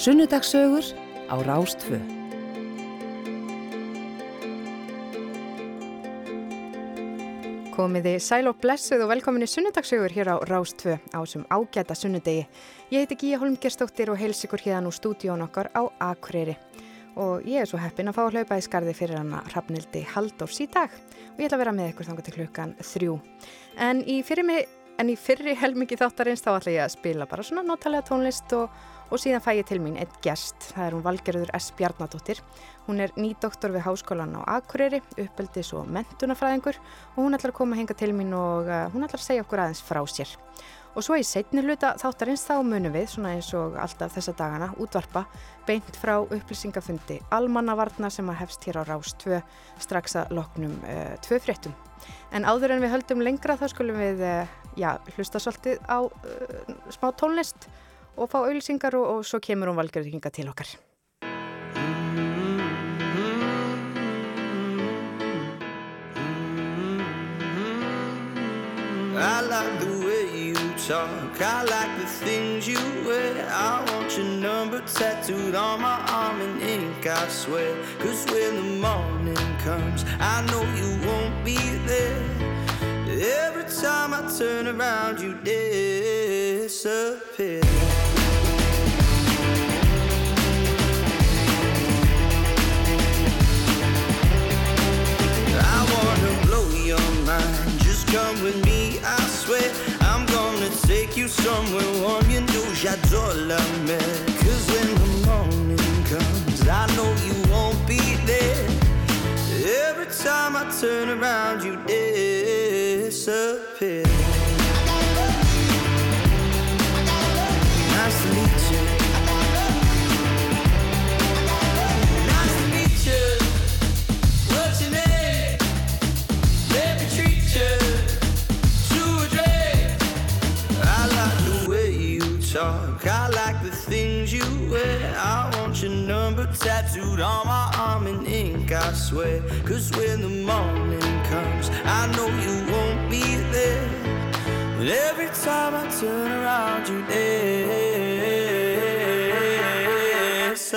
Sunnudagsögur á Rástfö. Komiði sæl og blessuð og velkominni sunnudagsögur hér á Rástfö á þessum ágæta sunnudegi. Ég heiti Gíja Holmgerstóttir og heils ykkur hérna úr stúdíón okkar á Akureyri. Og ég er svo heppin að fá að hlaupa í skarði fyrir hana Hrafnildi Haldórs í dag og ég ætla að vera með ykkur þangar til klukkan þrjú. En í mig En í fyrri helmingi þáttarins þá ætla ég að spila bara svona notalega tónlist og, og síðan fæ ég til mín einn gest. Það er hún Valgerður S. Bjarnadóttir. Hún er nýdoktor við Háskólan á Akureyri, uppeldis og mentunafræðingur og hún ætlar að koma að henga til mín og uh, hún ætlar að segja okkur aðeins frá sér. Og svo í setni hluta þáttarins þá munum við, svona eins og alltaf þessa dagana, útvarpa beint frá upplýsingafundi almannavarna sem að hefst hér á Rás 2 strax að loknum uh, tvö fréttum. En áður en við höldum lengra þá skulum við uh, já, hlusta svolítið á uh, smá tónlist og fá auðlýsingar og, og svo kemur hún valgjörðinga til okkar. I like the way you talk, I like the things you wear. I want your number tattooed on my arm in ink, I swear. Cause when the morning comes, I know you won't be there. Every time I turn around, you disappear. Come with me, I swear. I'm gonna take you somewhere warm. You know, j'adore. Cause when the morning comes, I know you won't be there. Every time I turn around, you disappear. Tattooed on my arm in ink, I swear. Cause when the morning comes, I know you won't be there. But every time I turn around, you disappear. Nice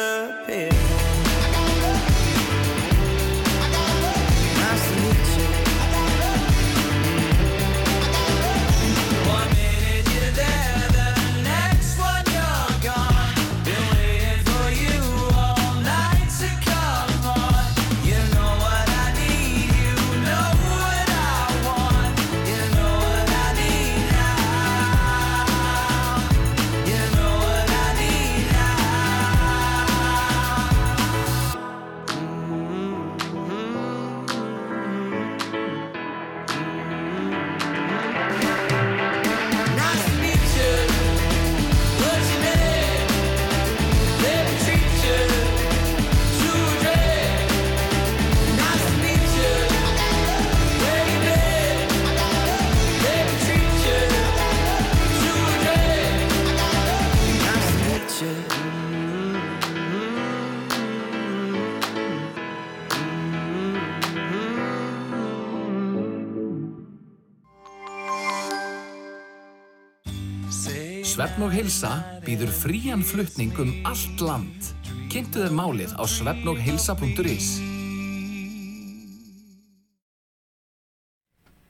Svefn og Hilsa býður frían flutning um allt land. Kynntu þér málið á svefnogheilsa.is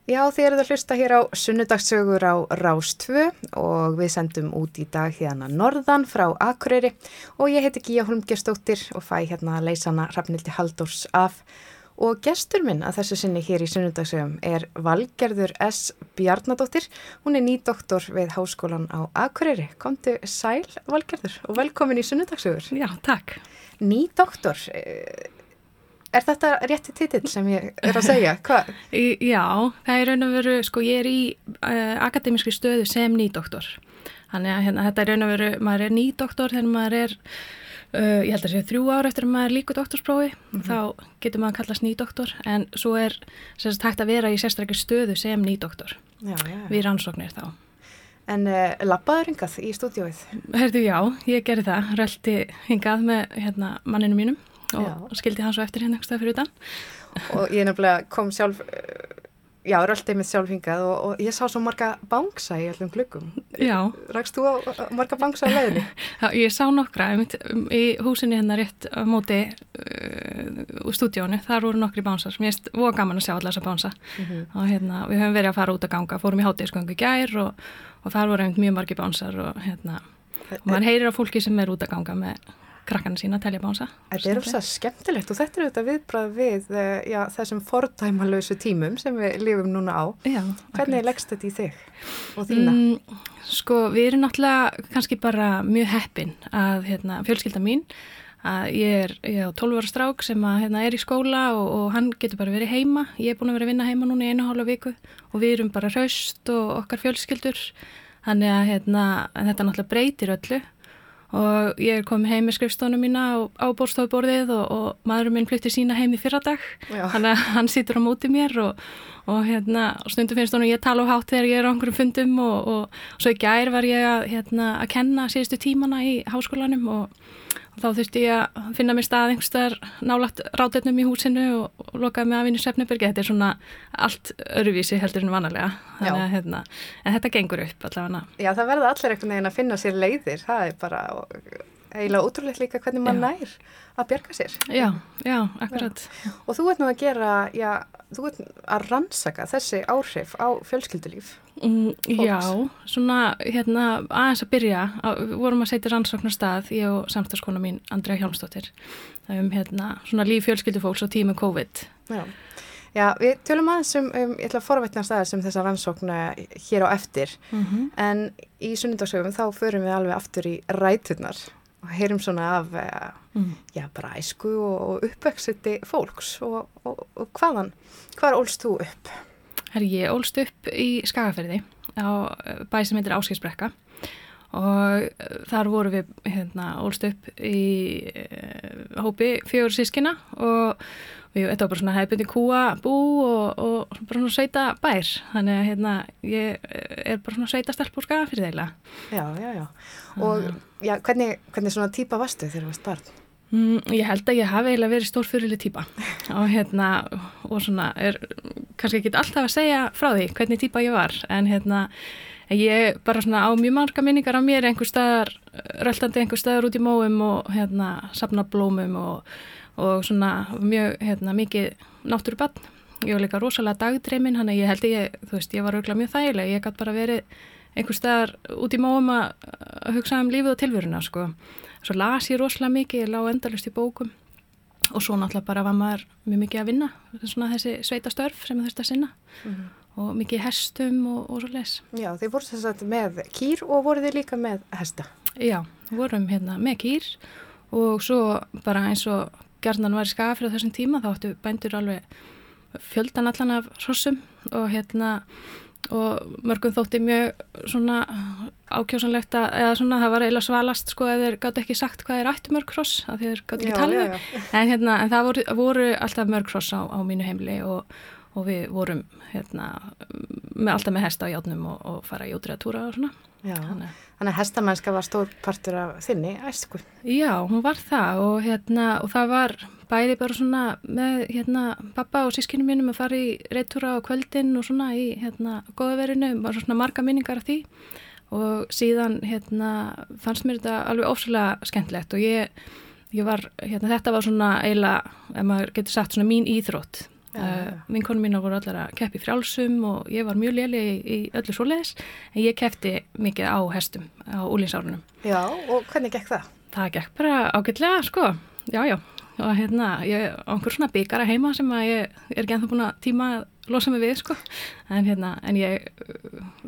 Já, þið eruð að hlusta hér á sunnudagsögur á Rás 2 og við sendum út í dag hérna norðan frá Akureyri og ég heiti Gíja Holmgerstóttir og fæ hérna að leysa hana Hrafnildi Haldórs af og gestur minn að þessu sinni hér í sunnudagsögum er Valgerður S. Bjarnadóttir. Hún er nýdoktor við Háskólan á Akureyri. Komdu sæl Valgerður og velkomin í sunnudagsögur. Já, takk. Nýdoktor, eh, er þetta rétti titill sem ég er að segja? Hvað? Í, já, það er raun og veru, sko, ég er í uh, akademískri stöðu sem nýdoktor. Þannig að hérna, þetta er raun og veru, maður er nýdoktor þegar maður er, uh, ég held að segja þrjú ár eftir að maður líku doktorsprófi, þá getur maður að kallast nýdoktor, en svo er sérst hægt að vera í sérstaklega stöðu sem nýdoktor við rannsóknir þá. En uh, labbaður hingað í stúdióið? Herðu, já, ég gerði það, röldi hingað með hérna, manninu mínum og, Já. skildi hann svo eftir hérna einhverstað fyrir utan. og ég nefnilega kom sjálf uh, já, röltið mitt sjálf hingað og, og ég sá svo marga bangsa í öllum gluggum. Já, Rækst þú á á marga bangsa á leiðinni? Já, ég sá nokkra einmitt, um, í húsinni hérna rétt móti uh, úr stúdíónu, þar voru nokkri bánsar. Mér erst voða gaman að sjá allar þessa bánsa. Og hérna, við höfum verið að fara út að ganga. Fórum í hátíðsköngu í gær og, og þar voru einmitt mjög margi bánsar og hérna og maður heyrir á fólki sem er út að ganga með krakkana sína að telja bánsa Þetta er ósað skemmtilegt og þetta er auðvitað viðbrað við eh, já, þessum fordæmalösu tímum sem við lifum núna á. Já, Hvernig leggst þetta í þig og þína? Mm, sko, við erum náttúrulega kannski bara mjög heppin að hérna, fjölskylda mín að ég er, ég er 12 ára strák sem að, hérna, er í skóla og, og hann getur bara verið heima. Ég er búin að vera að vinna heima núna í einu hálfa viku og við erum bara hraust og okkar fjölskyldur. Þannig að hérna, þetta náttúrulega breytir öllu og ég komin heim með skrifstónu mína á, á bórstofuborðið og, og maðurinn minn flytti sína heim í fyrradag. Að hann situr á móti mér og, og, hérna, og stundum finnst honum ég tala á hátt þegar ég er á einhverjum fundum og, og, og svo í gær var ég að, hérna, að kenna síðustu tímana í háskólanum og, og þá þurfti ég að finna mér stað einhverstaðar nálagt rátetnum í húsinu og, og lokaði mig af inn í Svefnibyrgi þetta er svona allt öruvísi heldur en vanalega að hérna, en þetta gengur upp allavega Já, það verða allir einhvern veginn að finna sér leiðir. Það er bara eiginlega útrúlegt líka hvernig Já. nær að bjarga sér. Já, já, akkurat Og þú ert nú að gera, já, þú ert að rannsaka þessi áhrif á fjölskyldulíf. Mm, já, svona hérna aðeins að byrja, við vorum að setja rannsóknar stað, ég og samstagskona mín Andrea Hjálmsdóttir, um hérna svona líf fjölskyldufólks á tímu COVID Já. Já, við tölum aðeins um, um ég ætla að forvetna staðis um þessa rannsókna hér á eftir, mm en í sunnundagsögum þá förum við alveg aftur í ræturnar og heyrum svona af, eh, mm. já, bara æsku og, og uppvexiti fólks og, og, og hvaðan, hvar ólst þú upp? Herri, ég ólst upp í Skagaferði á eh, bæ sem heitir Áskilsbrekka og eh, þar voru við hérna, ólst upp í uh, hópi fjögur sískina og við, þetta var bara svona hefðbundi kúa bú og, og bara svona sveita bær þannig að hérna, ég er bara svona sveita stelp úr Skagaferði eiginlega. Já, já, já. Og já, hvernig, hvernig svona típa varstu þegar þú varst barn? Mm, ég held að ég hafi eiginlega verið stórfyrirli típa og hérna og svona er kannski ekki alltaf að segja frá því hvernig típa ég var en hérna ég bara svona á mjög marga minningar á mér einhver staðar, röltandi einhver staðar út í móum og hérna sapna blómum og, og svona mjög hérna mikið náttúrubann ég var líka rosalega dagdreimin hann að ég held að ég, þú veist, ég var auðvitað mjög þægileg. Ég gæti bara verið einhver staðar út í móum að hugsa um lífið og tilvöruna sko. Svo las ég rosalega mikið, ég lá endalust í bókum og svo náttúrulega bara var maður mjög mikið að vinna, svona þessi sveita störf sem þurfti að sinna og mikið hestum og, og svo les Já, þið voru þess að með kýr og voru þið líka með hesta. Já, vorum hérna með kýr og svo bara eins og gerðan var í skafri á þessum tíma þá áttu bændur alveg fjöldan allan af hrossum og hérna og mörgum þótti mjög svona ákjósanlegt að, eða svona það var eiginlega svalast sko ef þeir gátt ekki sagt hvað er ættu mörg hross að þeir gátt ekki Já, talið já, já. en, hérna, en það voru, voru alltaf mörg hross á, á mínu heimli og, og við vorum hérna, með, alltaf með hesta á játnum og, og fara í útriða túra og svona Já, Þannig. þannig að hestamennska var stór partur af þinni æsku. Já, hún var það og, hérna, og það var bæði bara svona með hérna, pappa og sískinu mínum að fara í reytúra á kvöldin og svona í hérna, góðaverinu, bara svona marga minningar af því og síðan hérna, fannst mér þetta alveg ofsalega skemmtilegt og ég, ég var, hérna, þetta var svona eiginlega, ef maður getur sagt svona mín íþrótt. Uh, já. vinkonum mínar voru allar að keppi frjálsum og ég var mjög léli í, í öllu svoleiðis en ég keppti mikið á hestum á úlinsárunum Já, og hvernig gekk það? Það gekk bara ágætlega, sko, já, já, og hérna, ég á einhver svona byggara heima sem að ég er ekki ennþá búin að tíma að losa mig við, sko, en hérna, en ég,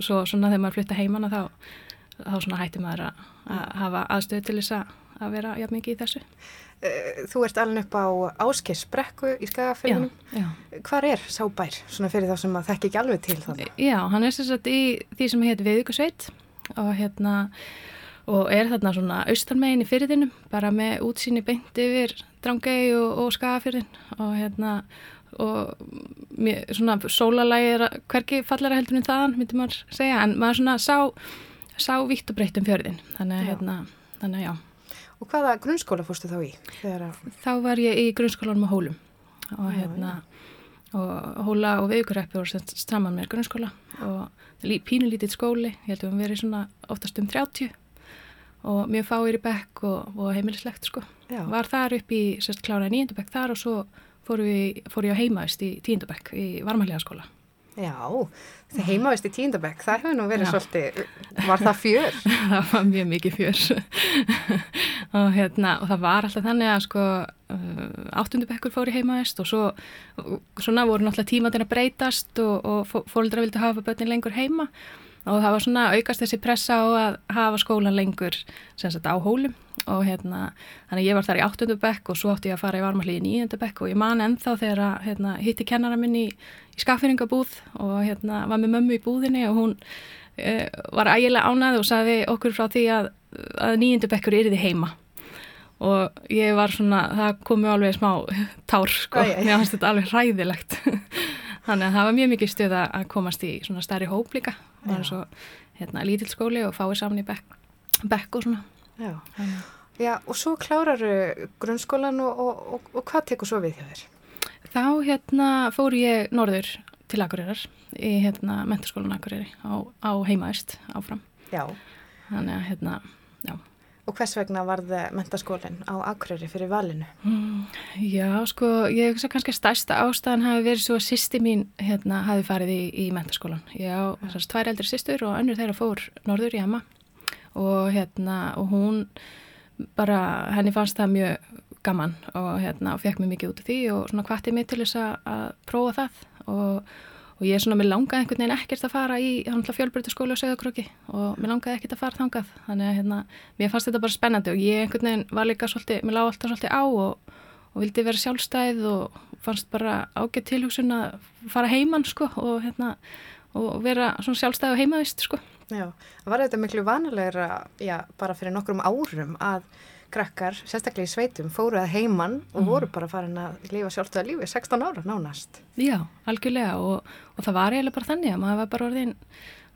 svo svona þegar maður flytta heimana þá, þá svona hætti maður að, að hafa aðstöðu til þess að vera jafn mikið í þessu. Eh, Þú ert alveg upp á Áskeirsbrekku í já. Hvar er sá bær, svona fyrir þá sem að þekki ekki alveg til þannig? Já, hann er sagt í því sem heit Viðukusveit og hérna og er þarna svona austarmegin í fyrirðinum bara með útsýni beint yfir Drangei og, og Skagafyrðin og hérna og mér, svona sólalægi er að- hvergi fallara heldur en þaðan, myndi maður segja en maður svona sá, sá vitt og breytt um fjörðin þannig að hérna, þannig að já Og hvaða grunnskóla fórstu þá í? Að... þá var ég í grunnskólanum á Hólum og hérna og hóla og viðugreppi voru saman með grunnskóla og lí- pínulítill skóli, ég held að við verið svona oftast um 30 og mjög fáir í bekk og, og heimilislegt sko. Já. Var þar upp í, sérst, kláraði nýjöndabekk þar og svo fór, við, fór ég á heimaðist í tíundabekk í varmælega skóla. Já, það heimaðist í tíndabekk, það hefur nú verið Já. svolítið, var það fjör? það var mjög mikið fjör og, hérna, og það var alltaf þannig að sko, uh, áttundubekkur fór í heimaðist og svo svona voru náttúrulega tímatin að breytast og, og fólkdra vildi hafa börnin lengur heima og það var svona aukast þessi pressa á að hafa skólan lengur sem sagt á hólum og hérna, þannig að ég var þar í áttundubekk og svo átti ég að fara í varmalíði í níundubekk og ég man ennþá þegar að hérna, hitti kennara minn í, í skaffiringabúð og hérna var með mömmu í búðinni og hún uh, var ægilega ánað og sagði okkur frá því að, að níundubekkur er þið heima. Og ég var svona, það komi alveg smá tár sko, mér fannst þetta alveg hræðilegt. Þannig að það var mjög mikið stuð að komast í svona stærri hóp líka. Það er svo hérna, lítill skóli og fáið saman í bekk, bekk og svona. Já. Já, og svo kláraru grunnskólan og, og, og, og hvað tekur svo við hjá þér? Þá hérna fór ég norður til Akureyrar í hérna mentaskólan Akureyri á, á heimaðist áfram. Já. Þannig að hérna, já. Og hvers vegna varð mentaskólinn á Akureyri fyrir valinu? Já, sko, ég hugsa kannski að stærsta ástæðan hafi verið svo að sýsti mín hérna hafi farið í, í mentaskólan. Ég á þessar tvær eldri sýstur og önnur þeirra fór norður í Emma og hérna, og hún bara, henni fannst það mjög gaman og hérna, og fekk mér mikið út af því og svona hvatti mig til þess að, prófa það. Og, og ég er svona, mér langaði einhvern veginn ekkert að fara í fjölbreytaskóli og segðakröki og mér langaði ekkert að fara þangað. Þannig að hérna, mér fannst þetta bara spennandi og ég einhvern veginn var líka svolítið, mér lág alltaf svolítið á og, og vildi vera sjálfstæð og fannst bara ágætt tilhugsun að fara heimann sko og hérna og vera svona sjálfstæð og heimavist sko. Já, var þetta miklu vanilegra, já, bara fyrir nokkrum árum að krakkar, sérstaklega í sveitum, fóru að heimann og voru bara farin að lifa sjálfstöða lífi, 16 ára nánast. Já, algjörlega og, og það var eiginlega bara þannig að maður var bara orðin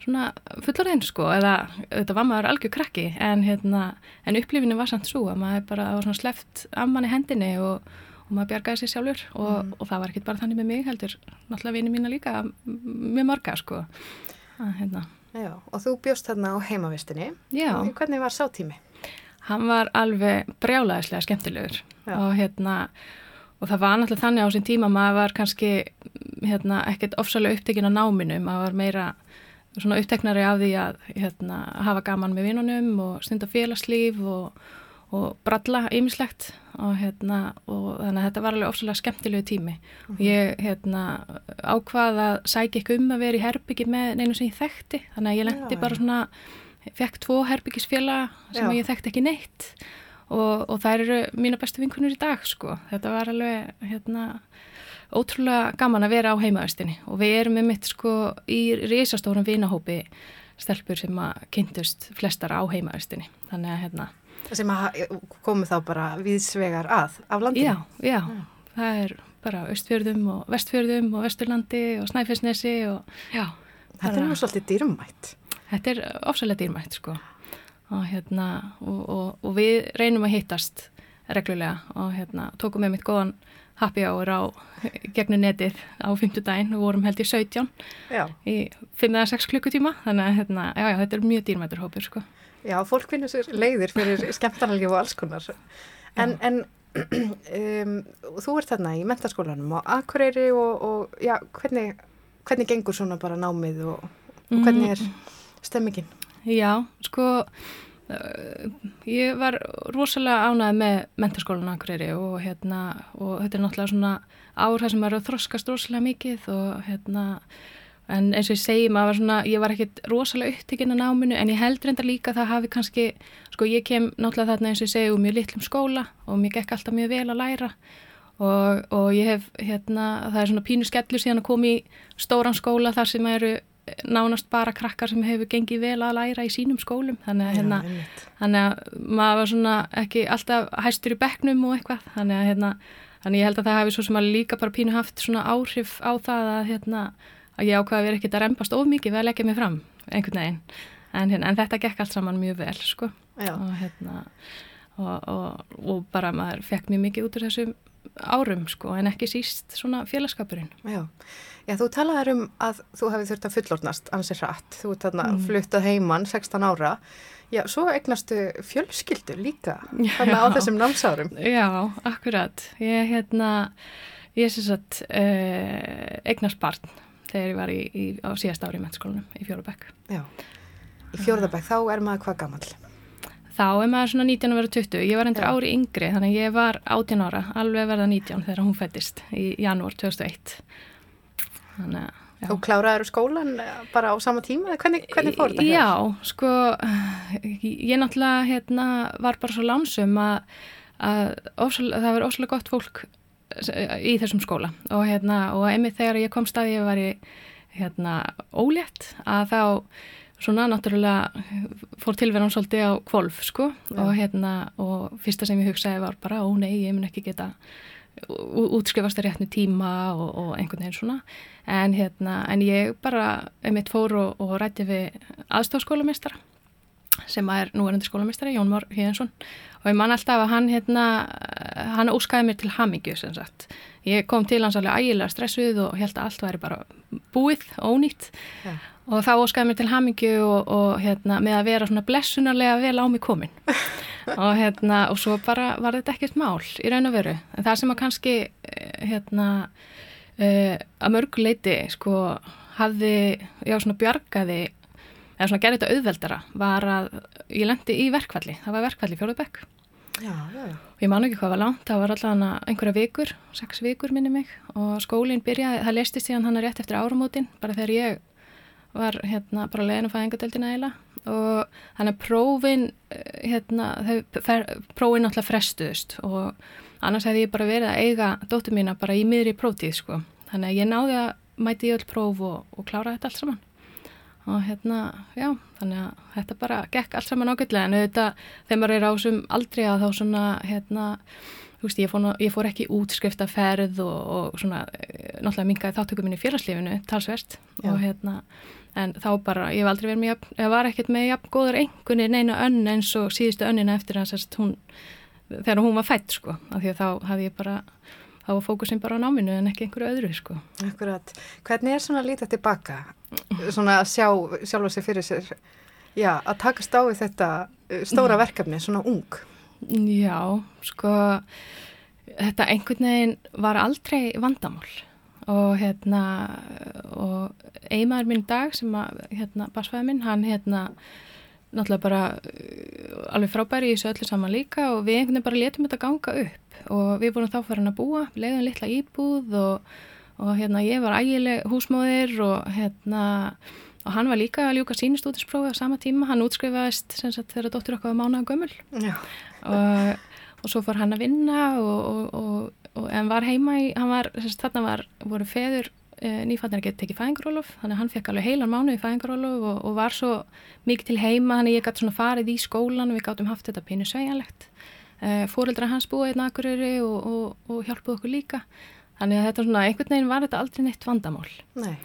svona fullorðin sko eða þetta var maður algjör krakki en, hérna, en upplifinu var samt svo að maður bara var svona sleft amman í hendinni og, og maður bjargaði sér sjálfur og, og það var ekki bara þannig með mig heldur náttúrulega vini mína líka með marga sko að, hérna. Já, og þú bjóst þarna á heimavistinni. Já. Hvernig var sá tími? Hann var alveg brjálæðislega skemmtilegur. Já. og hérna og það var náttúrulega þannig á sín tíma maður var kannski hérna ekkert ofsalega upptekinn á náminu, maður var meira svona uppteknari af því að hérna, hafa gaman með vinnunum og stunda félagslíf og, og bralla ýmislegt. Og hérna og þannig að þetta var alveg ofsalega skemmtilegu tími. Og ég hérna ákvað að sækja ekki um að vera í herbyggi með neinu sem ég þekkti. Þannig að ég lendi bara svona fekk tvo herbyggisfélaga sem Já. ég þekkti ekki neitt og, og þær eru mína bestu vinkunur í dag sko. Þetta var alveg hérna, ótrúlega gaman að vera á heimaðustinni og við erum með mitt sko í risastórum vinahópi stelpur sem að kynntust flestar á heimaðustinni. Þannig að hérna, Sem að komu þá bara viðsvegar að af landinu? já, já, það er bara austfjörðum og vestfjörðum og vesturlandi og snæfellsnesi og já. Þetta er nú svolítið dýrmætt. Þetta er ofsalega dýrmætt sko og hérna og, og, og við reynum að hittast reglulega og hérna tókum við mitt góðan happy hour á gegnum netið á 50 daginn og vorum held í 17 Já. í 5 eða 6 klukkutíma þannig að hérna, já, já, þetta er mjög dýrmættur hópur sko. Já, fólk finnur sér leiðir fyrir skemmtarnalgjöf og alls konar. En, en um, þú ert þarna í mentaskólanum og Akureyri og, og hvernig, hvernig gengur svona bara námið og, og hvernig er stemmingin? Já, sko uh, ég var rosalega ánægð með mentaskólan Akureyri og hérna og þetta er náttúrulega svona ár þar sem maður að þroskast rosalega mikið og hérna en eins og ég segi maður var svona, ég var ekkit rosalega upptikinn að náminu en ég held reyndar líka að það hafi kannski, sko ég kem náttúrulega þarna eins og ég segi úr mjög litlum skóla og mér gekk alltaf mjög vel að læra og, og ég hef hérna, það er svona pínu skellur síðan að koma í stóran skóla þar sem eru nánast bara krakkar sem hefur gengið vel að læra í sínum skólum þannig að, hérna, Já, einmitt. þannig að maður var svona ekki alltaf hæstur í bekknum og eitthvað þannig að, hérna, þannig ég held að það hafi svo sem að líka bara pínu haft svona áhrif á það að, hérna, að ég ákvaði að vera ekkert að rempast of mikið við að leggja mig fram einhvern veginn en, hérna, en þetta gekk allt saman mjög vel sko og hérna og, og, og bara maður fekk mjög mikið út úr þessum árum sko en ekki síst svona félagskapurinn. Já. Já, þú talaður um að þú hefði þurft að fullornast ansið hratt. Þú ert þarna Mm. fluttað heimann 16 ára. Já, svo egnastu fjölskyldu líka þarna á þessum námsárum. Já, akkurat. Ég hérna, ég sem sagt uh, eignast barn þegar ég var í, í, á síðast ári í mennskólanum í Fjólubekk. Já. Í fjórðabæk, þá er maður hvað gamall? Þá er maður svona 19 að vera 20. Ég var endur Já. ári yngri, þannig að ég var 18 ára, alveg verða 19 þegar hún fættist í janúar 2001. Þannig. Þú kláraður skólan eh, bara á sama tíma? Hvernig, hvernig fór þetta? Já, sko, ég náttúrulega hérna, var bara svo lánsum að, að ofsal, það var óslega gott fólk í þessum skóla og, hérna, og einmitt þegar ég kom staði ég var í hérna, ólétt að þá svona náttúrulega fór tilverðan svolítið á kvolf sko Já. og hérna og fyrsta sem ég hugsaði var bara ó nei, ég mun ekki geta útskrifast að réttni tíma og, og einhvern veginn svona en, hérna, en ég bara einmitt fór og, og rætti við aðstofskólamistara sem er núverandi skólamistari, Jón Mór Híðansson og ég man alltaf að hann hérna, hann óskaði mér til hamingju sem sagt. Ég kom til hans alveg ægilega stressuð og held að allt væri bara búið, ónýtt Já. og þá óskaði mér til hamingju og, og hérna, með að vera svona blessunarlega vel á mig komin og, hérna, og svo bara var þetta ekkert mál í raun og veru. En það sem að kannski eh, hérna, uh, að mörgu leiti sko, hafði, já svona bjargaði eða svona gerði þetta auðveldara var að ég lendi í verkvalli, það var verkvalli Fjóruðbekk Já, já, já. og ég man ekki hvað var langt, það var allavega einhverja vikur, sex vikur minni mig og skólinn byrjaði, það lestist síðan hann rétt eftir áramótin, bara þegar ég var hérna bara leiðin að fæðingadeldina eiginlega. Og þannig að prófin eh, hérna, þau fer, prófin náttúrulega frestuðust. Og annars hefði ég bara verið að eiga dóttur mína bara í miðri próftíð sko, þannig að ég náði að mæti í öll próf og, og klára þetta allt saman. Og hérna, já, þannig að þetta bara gekk allt saman ágætlega. En auðvitað þegar maður er á þessum aldrei að þá svona, hérna, þú veist, ég fór, ég fór ekki í útskriftaferð og, og svona, eh, náttúrulega mingaði þáttökum minni í félagslífinu, talsvert Já. og hérna, en þá bara, ég hef aldrei verið með, jafn- ég var ekkert með jafn góður einhverni neina önn eins og síðustu önnina eftir sérst hún, þegar hún var fætt, sko, af því að þá hafði ég bara, þá var fókusin bara á náminu en ekki einhverju öðru, sko. Akkurat. Hvernig er svona að líta tilbaka? Svona að sjá sjálfa sig fyrir sér, já, að takast á þetta uh, stóra verkefni, svona ung. Já, sko þetta einhvern veginn var aldrei vandamál og hérna og eiginmaður minn dag sem að hérna basfæði minn, hann hérna náttúrulega bara uh, alveg frábæri í þessu öllu saman líka og við einhvern veginn bara letum þetta ganga upp og við vorum þá farin að búa, leiðum litla íbúð og, og hérna ég var ægileg húsmóðir og hérna og hann var líka að ljúka sínustúdisprófi á sama tíma, hann útskrifaðist sem sagt þegar dóttir okkar var mánaða gömul Já. Og, og svo fór hann að vinna og, og, og, en var heima í, hann var, þarna var, voru feður e, nýfættin að geta tekið fæðingarólof þannig að hann fekk alveg heilan mánu í fæðingarólof og, var svo mikið til heima. Þannig að ég gæti svona farið í skólan og við gáttum haft þetta pínu sveigjanlegt. E, fóreldra hans búið einn akureyri og, og, og hjálpuð okkur líka. Þannig að þetta svona, einhvern veginn var þetta aldrei neitt vandamál. Nei.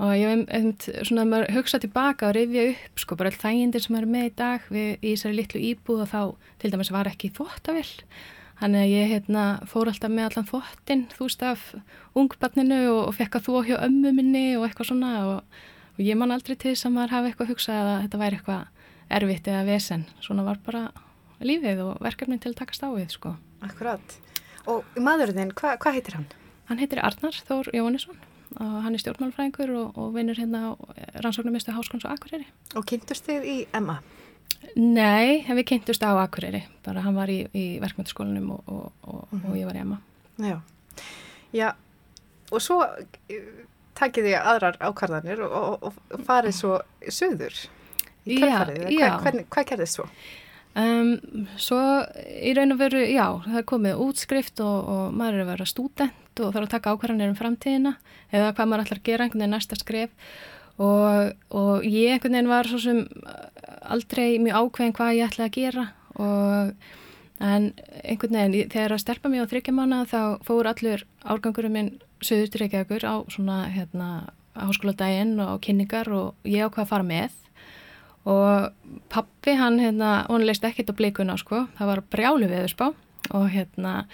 Og ég hef einmitt svona maður hugsa tilbaka og rifja upp sko bara all þægindir sem eru með í dag við, í þessari litlu íbúð og þá til dæmis var ekki þvóttavill þannig að ég hérna, fór alltaf með allan þvottin þú veist af ungbarninu og, og fekk að þvó hjá ömmu minni og eitthvað svona og, og ég man aldrei til þess að maður hafi eitthvað hugsað að þetta væri eitthvað erfitt eða vesen svona var bara lífið og verkefnin til að takast á við sko. Akkurat. Og maðurinn, hva, hvað heitir hann? Hann heitir Arnar Þór Jóhannesson og hann er stjórnmálfræðingur og, og vinnur hérna á rannsóknumistu Háskons og Akureyri. Og kynntust þið í Emma? Nei, við kynntumst á Akureyri, bara hann var í, í verkmyndaskólanum og, og, og, og ég var í Emma. Já. Já, og svo uh, takið þið aðrar ákvarðanir og, farið svo söður í já. Hvað, hvernig- hvað gerðist svo? Um, svo í raun og veru, já, það komið útskrift og, og maður er að vera stúdent og þarf að taka ákvarðanir um framtíðina eða hvað maður ætlar að gera einhvern veginn næsta skref. Og, og ég einhvern veginn var svo sem aldrei mjög ákveðin hvað ég ætlaði að gera og en einhvern veginn þegar að stelpa mig á þryggja mánu þá fór allur árgangurum minn söður til Reykjavíkur á svona hérna háskóladaginn og kynningar og ég ákvað að fara með. Og pappi hann hérna, hún leist ekkert á blikuna sko, það var brjálu viðurspá og hérna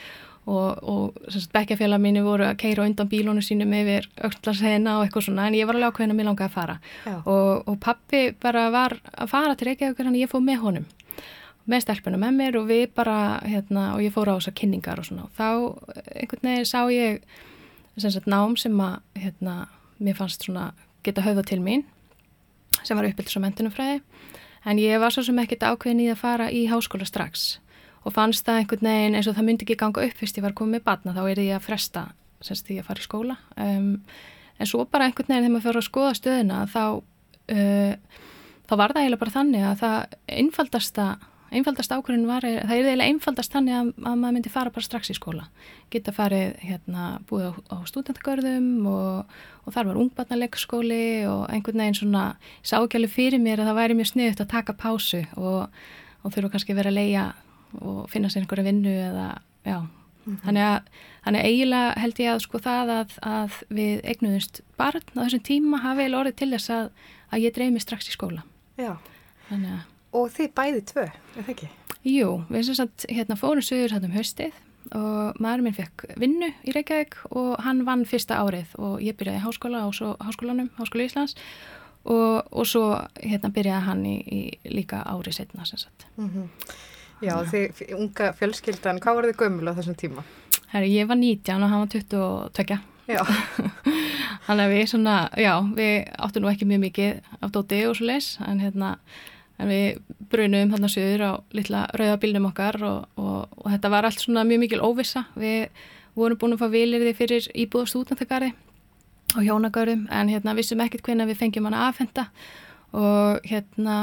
og, og bekkjafélag mínu voru að keira undan bílónu sínum yfir auktlarsheina og eitthvað svona en ég var alveg ákveðin að mér langaði að fara. Og, og pappi bara var að fara til Reykjavíkur hann ég fóð með honum með stelpunum með mér og við bara hérna, og ég fór á þessar kynningar og svona. Og þá einhvern veginn sá ég sem sagt nám sem að hérna, mér fannst svona geta höfða til mín sem var uppbyldis á mentunumfræði en ég var svo sem ekkert ákveðin í að fara í háskóla strax og fannst það einhvern veginn eins og það myndi ekki ganga upp fyrst ég var komið með batna þá er ég að fresta semst því að fara í skóla. Um, en svo bara einhvern veginn þegar maður fyrir að skoða stöðuna þá uh, þá var það eiginlega bara þannig að það einfaldasta einfaldast ákvörðin var, það er eiginlega einfaldast þannig að, að maður myndi fara bara strax í skóla. Geta farið hérna búið á, á stúdentagörðum og, og þar var ungbarnaleikskóli og einhvern veginn svona sákjali fyrir mér að það væri mjög sniðut að taka pásu og, og þurfa kannski vera að leia og finna sér einhverja vinnu eða, já, þannig að þannig að eiginlega held ég að sko það að, að við eignuðumst barn á þessum tíma hafi eiginlega orðið til þess að, að ég dreymi strax í skóla. Já, og þið bæði tvö, er það ekki? Jú, við sem sagt hérna fórum sögur hættum höstið og maður minn fekk vinnu í Reykjavík og hann vann fyrsta árið og ég byrjaði í háskóla og svo háskólanum, Háskóla Íslands og, og svo hérna byrjaði hann í, í líka árið setna sem sagt. Já, þið unga fjölskyldan, hvað var þið gömul á þessum tíma? Herri, ég var 19 og hann var 22. Já, Þannig að við svona, já, við áttum nú ekki mjög mikið af dóti og svo leis en hérna En við brunum þarna söður á litla rauðabílnum okkar og, og, og þetta var allt svona mjög mikil óvissa. Við vorum búin að fá vilirði fyrir íbúð og stúdnatagarði og hjónagörðum en hérna vissum ekkert hvernig við fengjum hana aðfenda og hérna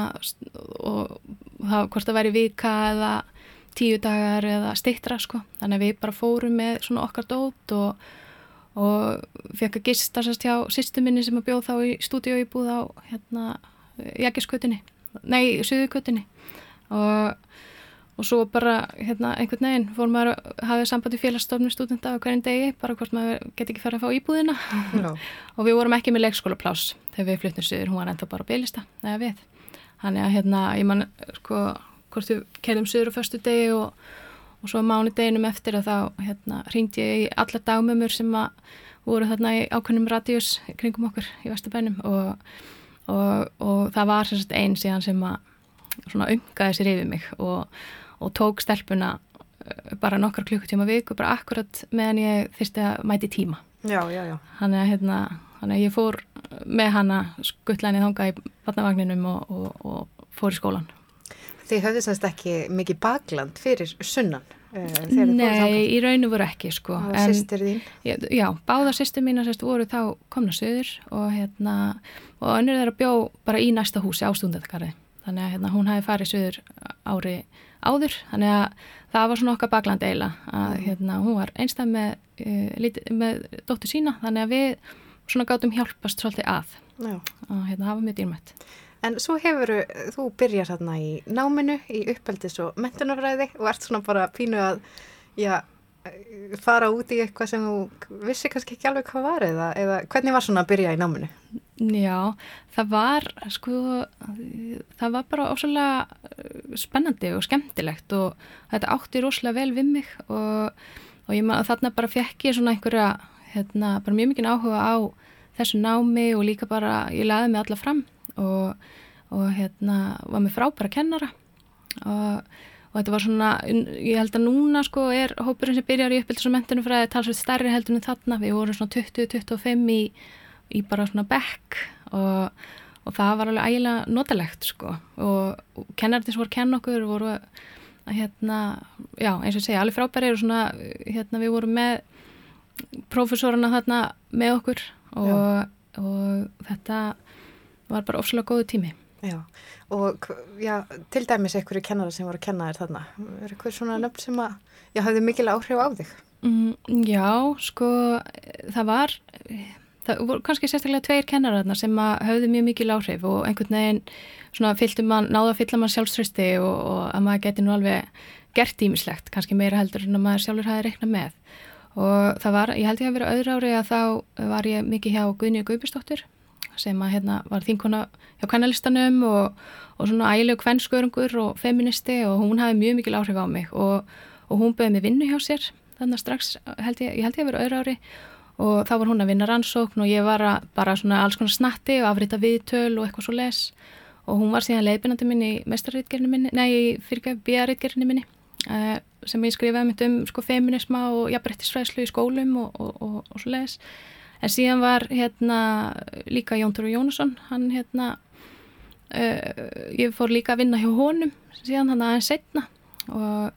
og það hvort það væri vika eða tíu dagar eða steittra sko. Þannig að við bara fórum með svona okkar dót og, og fekk að gista sérst hjá sýstu minni sem að bjóð þá í stúdíu íbúð á hérna Jækiskötunni nei, Suðukötunni og, og svo bara hérna einhvern veginn fór maður að hafa samband í félagsstofnum stúdenda á hverjum degi, bara hvort maður geti ekki fara að fá íbúðina Já. og við vorum ekki með leikskólapláss þegar við fluttum suður, hún var ennþá bara bylista eða við, þannig að hérna ég man sko, hvort við kerðum suður á förstu degi og, og svo mánu deginum eftir að þá hérna ringdi ég í alla dagmömmur sem að voru þarna í ákveðnum radíus kringum okkur í Vesturbænum og og, og það var einn síðan sem að svona umgaði sér yfir mig og, og tók stelpuna eh, bara nokkar klukkutíma viku, bara akkurat meðan ég þyrsti að mæti tíma. Já, já, já. þannig að, hérna, þannig að ég fór með hana skuttlæni þanga í vatnavagninum og, og, og fór í skólan Þið höfðu semst ekki mikið bakland fyrir sunnan uh, Nei, í rauninu voru ekki sko. En- sýstir þín. Já, já, báða sýstur mína sérst voru þá komna söður og hérna og önnur þeirra bjó bara í næsta húsi á stúndatakari þannig að hérna, hún hafi farið söður ári áður þannig að það var svona okkar bakland eila að hérna, hún var einstæð með, lítið, með dóttur sína þannig að við svona gátum hjálpast svolítið að Já. og hérna, var mjög dýrmætt En svo hefur þú byrjað þarna í náminu, í uppeldis og mentunafræði og ert svona bara pínu að já, fara út í eitthvað sem þú vissi kannski ekki alveg hvað var eða, eða hvernig var svona að byrja í náminu? Já, það var sko, það var bara ósvæmlega spennandi og skemmtilegt og þetta átti rosalega vel við mig og, og maður þarna bara fekk ég svona einhverja, hérna, bara mjög mikið áhuga á þessu námi og líka bara, ég laði mig alla fram og, og hérna, var með frábæra kennara og, og þetta var svona, ég held að núna sko er hópurinn sem byrjar í uppbyldis og mentunum fræði talsveit stærri heldur en þarna, við vorum svona 20-25 í í bara svona bekk og, og það var alveg ægilega notalegt sko. Og, og kennarinn sem voru að kenna okkur voru að hérna, já eins og ég segja, alveg frábæri og svona, hérna við vorum með prófessorana þarna með okkur. Og, og þetta var bara ofslega góðu tími. Já, og já, til dæmis einhverju kennara sem voru að kenna þér þarna, er eitthvað svona nöfn sem að, já, hafði mikil áhrif á þig? Mm, já, sko, það var, það voru kannski sérstaklega tveir kennararna sem að höfðu mjög mikil áhrif og einhvern veginn svona fylltu mann, náðu að fylla mann sjálfströsti og, og að maður geti nú alveg gert ímislegt, kannski meira heldur en að maður sjálfur hafi reiknað með. Og það var, ég held ég að vera öðru ári að þá var ég mikið hjá Guðni Guðbjörnsdóttir sem að hérna var þínkona hjá kannalistanum og, og svona ægilegu kvennskörungur og feministi og hún hafi mjög mikil áhrif á mig og, og hún bauði mig vinnu hjá sér þannig strax held ég, ég held ég að vera öðru ári og þá var hún að vinna rannsókn og ég var að bara svona alls konar snatti og afrita viðtöl og eitthvað svo les og hún var síðan leiðbyrnandi minni í mestarritgerinu minni, nei, fyrir bíaritgerinu minni uh, sem ég skrifaði mitt um sko feminisma og jafnbrettisfræðslu í skólum og, og, og, og svo les en síðan var hérna líka Jón Tóru Jónusson hann hérna uh, ég fór líka að vinna hjá honum síðan hann aðeins setna og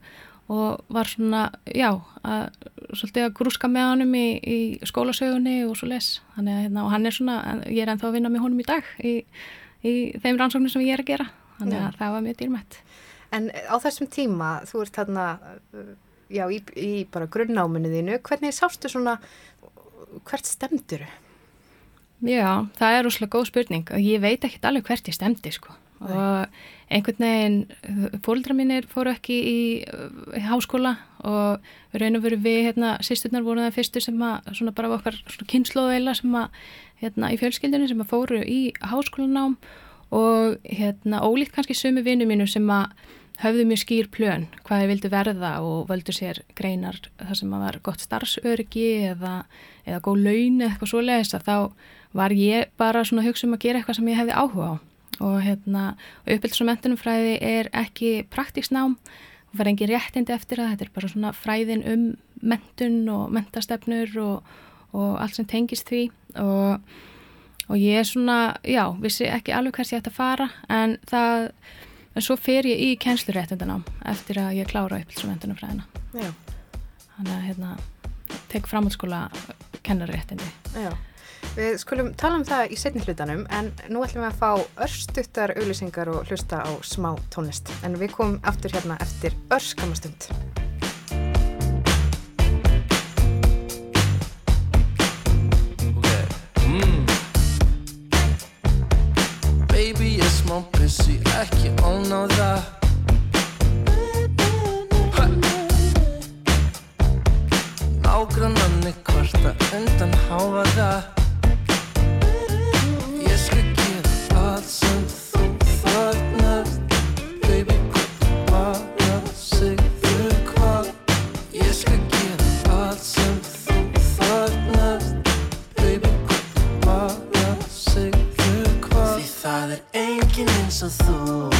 og var svona, já, að, svolítið að grúska með honum í, í skólasögunni og svo les. Þannig að hérna, og hann er svona, ég er ennþá að vinna með honum í dag í, í þeim rannsóknum sem ég er að gera. Þannig að það var mjög dýrmætt. En á þessum tíma, þú ert þarna, já, í, í bara grunnáminu þínu, hvernig sástu svona, hvert stemdur þau? Já, það er úrslega góð spurning og ég veit ekki alveg hvert ég stemdi, sko. Nei. Og einhvern veginn fólkdra mínir fóru ekki í, í háskóla og raun og veru við hérna, sýsturnar voru það fyrstu sem að svona bara okkar kynnslóðeila sem að hérna í fjölskyldinu sem að fóru í háskólanám og hérna ólíkt kannski sumi vinnu mínu sem að höfðu mjög skýr plön hvað þið vildu verða og völdu sér greinar þar sem að var gott starfsörgi eða, eða góð laun eða eitthvað svo leiðis að þá var ég bara svona hugsa um að gera eitthvað sem ég hefði áhuga á. Og hérna, uppbylds og mentunumfræði er ekki praktíksnám og verður engi réttindi eftir það, þetta er bara svona fræðin um mentun og mentastefnur og, og allt sem tengist því. Og, og ég er svona, já, vissi ekki alveg hvers ég ætti að fara en það, en svo fer ég í kennsluréttindanám eftir að ég klára uppbylds og mentunumfræðina þannig að hérna, tek framhaldsskóla kennarréttindi Já Við skulum tala um það í setni hlutanum en nú ætlum við að fá örstuttar auðlýsingar og hlusta á smá tónlist. En við komum aftur hérna eftir örskamastund. Smá busy, ekki ónáða Nágrannanni kvarta undan azul.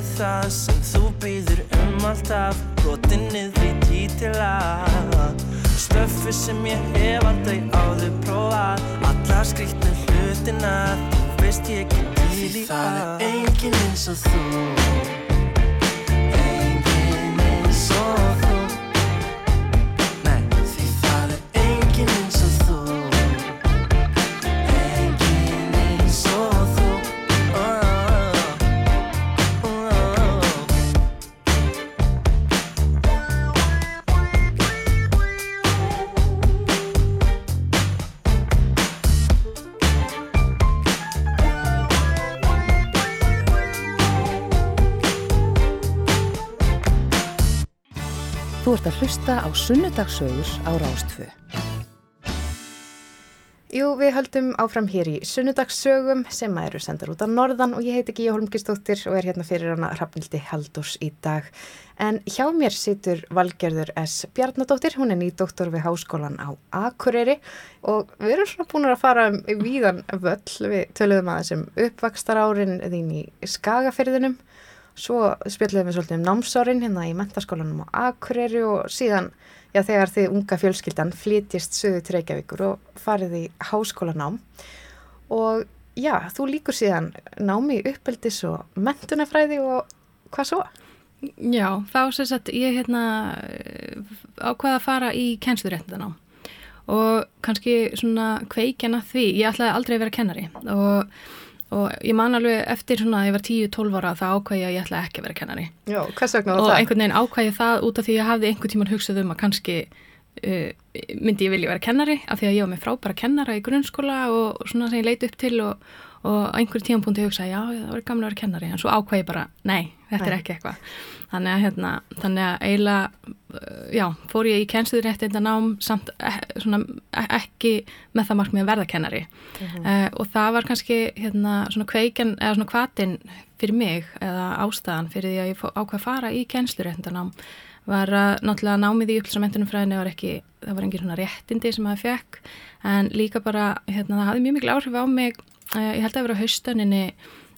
með það sem þú býður um alltaf. Brotin niður í títila Stöffi sem ég hef aldrei áður prófað. Allar skriktna hlutina, þú veist ég ekki til í það Það er engin eins og þú. Hlusta á sunnudagsögur á Rástfö. Jú, við höldum áfram hér í sunnudagssögum sem að eru sendar út á norðan og ég heiti Gíja Holmgistóttir og er hérna fyrir hana Hrafnildi Haldurs í dag. En hjá mér situr Valgerður S. Bjarnadóttir, hún er nýdoktor við Háskólan á Akureyri og við erum svona búin að fara um víðan völl, við töluðum aðeins um uppvakstar árin þín í Skagafyrðinum, svo spjöldum við svolítið um námsárin hérna í mentaskólanum á Akureyri og síðan já, þegar þið unga fjölskyldan flytjist söðu til Reykjavíkur og farið í háskólanám. Og já, þú líkur síðan námi uppeldis og mentunafræði og hvað svo? Já, þá sem sagt ég hérna ákvaða að fara í kennsluréttindanám og kannski svona kveikjana því, ég ætlaði aldrei að vera kennari. Og, og ég man alveg eftir svona að ég var 10-12 ára þá ákvaði ég að ég ætlaði ekki að vera kennari Já, hvers vegna og var það? einhvern veginn ákvæði það út af því að ég hafði einhvern tíman hugsað um að kannski uh, myndi ég vilja vera kennari af því að ég var með frábæra kennara í grunnskóla og svona sem ég leiti upp til og, og á einhverjum tímanpunti hugsaði já, það var gamla að vera kennari en svo ákvæði ég bara, nei, þetta er Nei. ekki eitthvað. Þannig að hérna, þannig að eiginlega uh, já, fór ég í kennsluðrétt þetta nám samt eh, svona, eh, ekki með það markmið að verða kennari. Uh, og það var kannski hérna svona kveikjan eða svona kvatin fyrir mig eða ástæðan fyrir því að ég ákvað að fara í kennsluréttindanám var að náttúrulega námið í upplýsamendunum fræðinu var ekki, það var engin svona réttindi sem maður fekk en líka bara hérna það hafði mjög mikil áhrif á mig uh, ég held að vera á haustaninni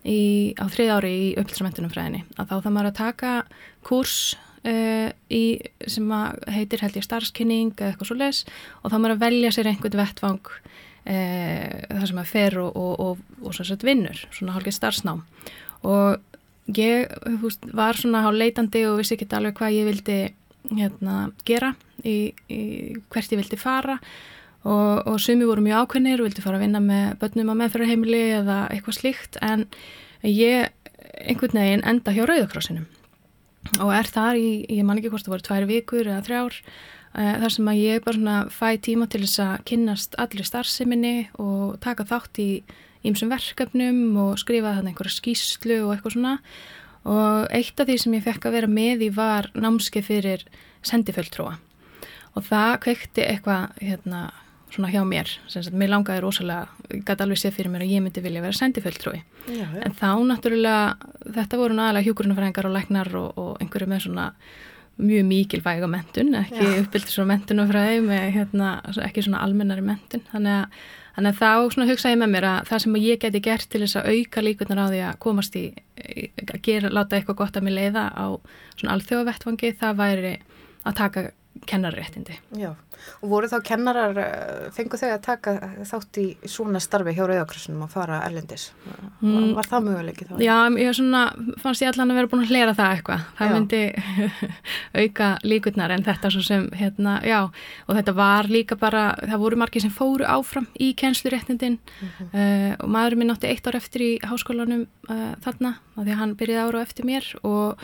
í, á þrið ári í upplýsamendunum fræðinu að þá það maður að taka kurs uh, í, sem heitir held ég starfskynning eða eitthvað svo les og þá maður að velja sér einhvern vettvang uh, þar sem maður fer og, og, og, og svo sett vinnur, svona hálfgeð starfsnám. Og ég veist, var svona hálf leitandi og vissi ekki alveg hvað ég vildi hérna, gera í hvert ég vildi fara. og, og sumi voru mjög ákveðnir og vildi fara að vinna með börnum á meðferðarheimili eða eitthvað slíkt en ég einhvern veginn enda hjá Rauðakrossinum og er þar í, ég man ekki hvort það voru tvær vikur eða þrjár uh, þar sem að ég bara svona fæ tíma til þess að kynnast allir starfseminni og taka þátt í ímsum verkefnum og skrifa þannig einhverja skýslu og eitthvað svona. Og eitt af því sem ég fekk að vera með í var námskeið fyrir sendiföldtrúa og það kveikti eitthvað hérna svona hjá mér, sem sagt, mér langaði rosalega, ég gæti alveg séð fyrir mér að ég myndi vilja vera já. En þá náttúrulega, þetta voru náðalega hjúkurunafræðingar og læknar og, og einhverju með svona mjög mikilvæga mentun, ekki Já. uppbyldur svo mentunafræði með hérna, ekki svona almennari mentun. Þannig að, þannig að þá svona hugsaði ég með mér að það sem ég geti gert til þess að auka líkunar á því að komast í, að gera, láta eitthvað gott að mér leiða á svona alþjóðavettvangi, það væri að taka kennarréttindi. Já, og voru þá kennarar, eh, fengu þau að taka þátt í svona starfi hjá Rauðakrossinum að fara erlendis? Var, var það möguleiki þá? Já, ég svona, fannst ég allan að vera búin að hlera það eitthvað. Það Já. myndi auka líkurnar en þetta svo sem, hérna, já, og þetta var líka bara, það voru margir sem fóru áfram í kennsluréttindin uh, og maðurinn minn átti eitt ár eftir í háskólanum uh, þarna, því að hann byrjaði ára eftir mér og,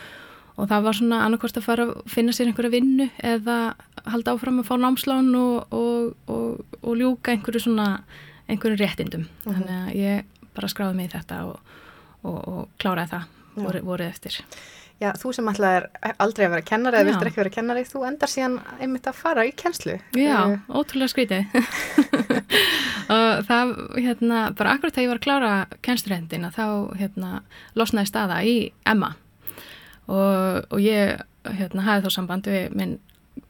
og það var svona annarkvort að fara að finna sér einhverja vinnu eða halda áfram að fá námslán og, og, og, og ljúka einhverju svona, einhverju réttindum. Þannig að ég bara skráði mig í þetta og, og, og kláraði það voru, voruð eftir. Já, þú sem ætlaðir aldrei að vera kennari eða Já. vildur ekki vera kennari, þú endar síðan einmitt að fara í kennslu. Já, Eh, ótrúlega skrítið. og það, hérna, bara akkurat þegar ég var að klára kennsturhendina þá, hérna, losnaði staða í Emma og, og ég, hérna, hafði þá samband við minn,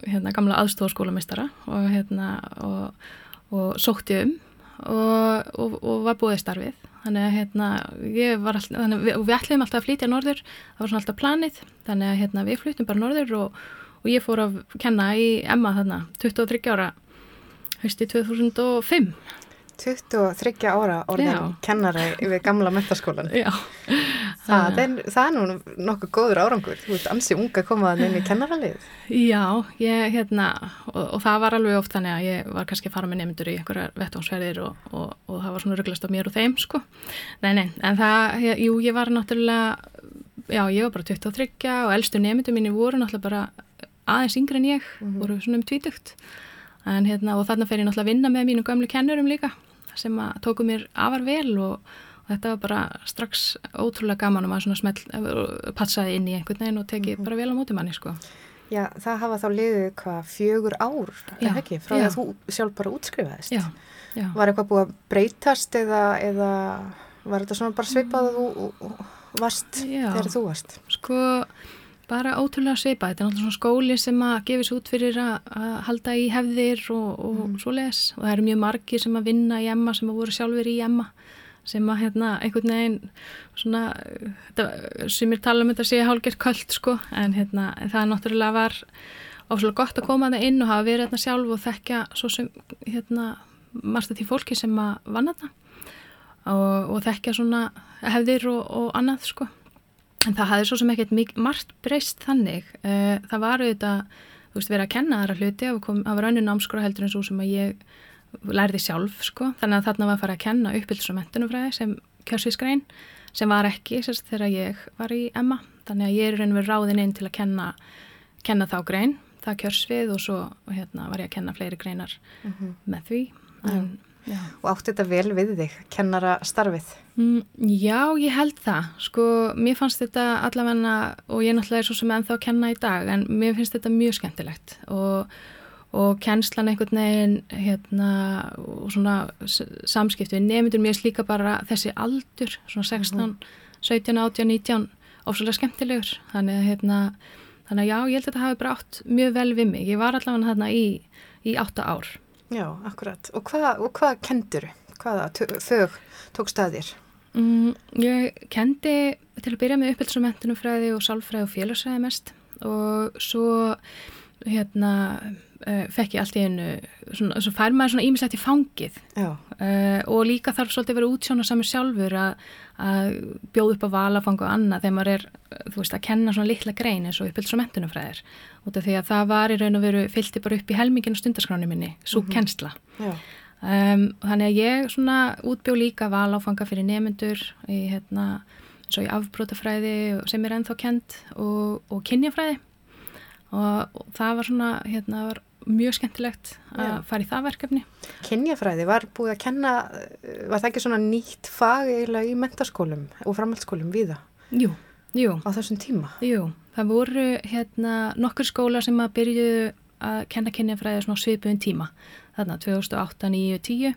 hérna, gamla aðstofaskólamistara og, hérna, og, og sótti um og, var búið starfið. Þannig að, hérna, ég var þannig að við, við ætliðum alltaf að flytja norður, það var svona alltaf planið, þannig að, hérna, við flyttum bara norður og ég fór að kenna í Emma þarna 23 ára hausti 2005 23 ára orðin kennari við gamla mentaskólan. já, Það það er nú nokkuð góður árangur. Þú ert ansi unga að koma þannig inn í kennaralið. já ég hérna og, og það var alveg oft þannig að ég var kannski fara með nefndur í einhverjar vettvánsverðir og, og, og það var svona rugglast á mér og þeim sko nei, nei, en það, ég- jú, ég var náttúrulega já, ég var bara 23 og elstu nefndur mínu voru náttúrulega bara aðeins yngri en ég, voru svona um tvítugt en hérna, og þarna fer ég náttúrulega að vinna með mínum gömlu kennurum líka sem að tóku mér afar vel og, og þetta var bara strax ótrúlega gaman og maður svona smell, passaði inn í einhvern veginn og tekið bara vel á móti manni sko. Já, það hafa þá liðið hvað fjögur ár, Já, eða ekki, frá því að þú sjálf bara útskrifaðist. Já, já. Var eitthvað búið að breytast eða, eða var þetta svona bara svipað að þú varst þegar þú varst? Sko, bara ótrúlega svipað. Þetta er náttúrulega svona skóli sem að gefis út fyrir að, halda í hefðir og, og Mhm. svo les. Og það eru mjög margir sem að vinna í Emma sem að voru sjálfur í Emma sem að hérna einhvern veginn svona, þetta, sem er tala um þetta sé hálgert köld sko, en hérna það náttúrulega var ofslega gott að koma það inn og hafa verið hérna sjálf og þekkja svo sem hérna margt að því fólki sem að vanna þetta og, og þekkja svona hefðir og, og annað sko. En það hafði svo sem ekkert margt breyst þannig. Eh, Það var auðvitað, þú veist, verið að kenna þar að hluti var önnu námskora heldur en svo sem að ég lærði sjálf, sko. Þannig að þarna var að fara að kenna uppbyldis og mentunumfræði sem kjörsvísgrein, sem var ekki sérst þegar ég var í Emma. Þannig að ég er í raun og verið ráðin inn til að kenna, kenna þá grein, það kjörsvið og svo hérna, var ég að kenna fleiri greinar með því. En, já. Og átti þetta vel við þig, kennara starfið? Mm, já, ég held það. Sko, mér fannst þetta allavega, og ég náttúrulega er svo sem ennþá að kenna í dag, en mér finnst þetta mjög skemmtilegt og, og kennslan einhvern veginn, hérna, og svona s- samskipti við nefndur mér slíka bara þessi aldur, svona 16, 17, 18, 19, ofslega skemmtilegur. Þannig að, hérna, þannig að já, ég held að þetta hafi bara átt mjög vel við mig. Ég var allavega þarna í, í átta ár. Já, akkurat. Og hvað, og hvað kendur? Hvaða þög tók staðir? Mm, ég kendi til að byrja með uppbylds og mentunumfræði og sálfræði og félagsfræði mest og svo hérna uh, fekk ég allt í einu svona, svo fær maður svona ímislegt í fangið. Uh, og líka þarf svolítið að vera útsjóna samur sjálfur að, að bjóða upp á valafang og annað þegar maður er, uh, þú veist, að kenna svona litla grein eins og uppbylds og mentunumfræðir út af því að það var í raun og veru fylgti bara upp í helminginu stundaskráni minni, svo kennsla. Já, Um, þannig að ég svona útbjó líka valáfanga fyrir nemyndur í hérna eins og í afbrótafræði sem er ennþá kent og, og kynjafræði og, það var svona hérna var mjög skemmtilegt að fara í það verkefni. Kynjafræði var búið að kenna, eh, var það ekki svona nýtt fag eiginlega í mentaskólum og framhaldsskólum viða Jú, jú, á þessum tíma? jú. Það voru hérna nokkur skóla sem að byrjuðu að kenna kynjafræði svona á svipuðum tíma. Þarna 2008, 9, 10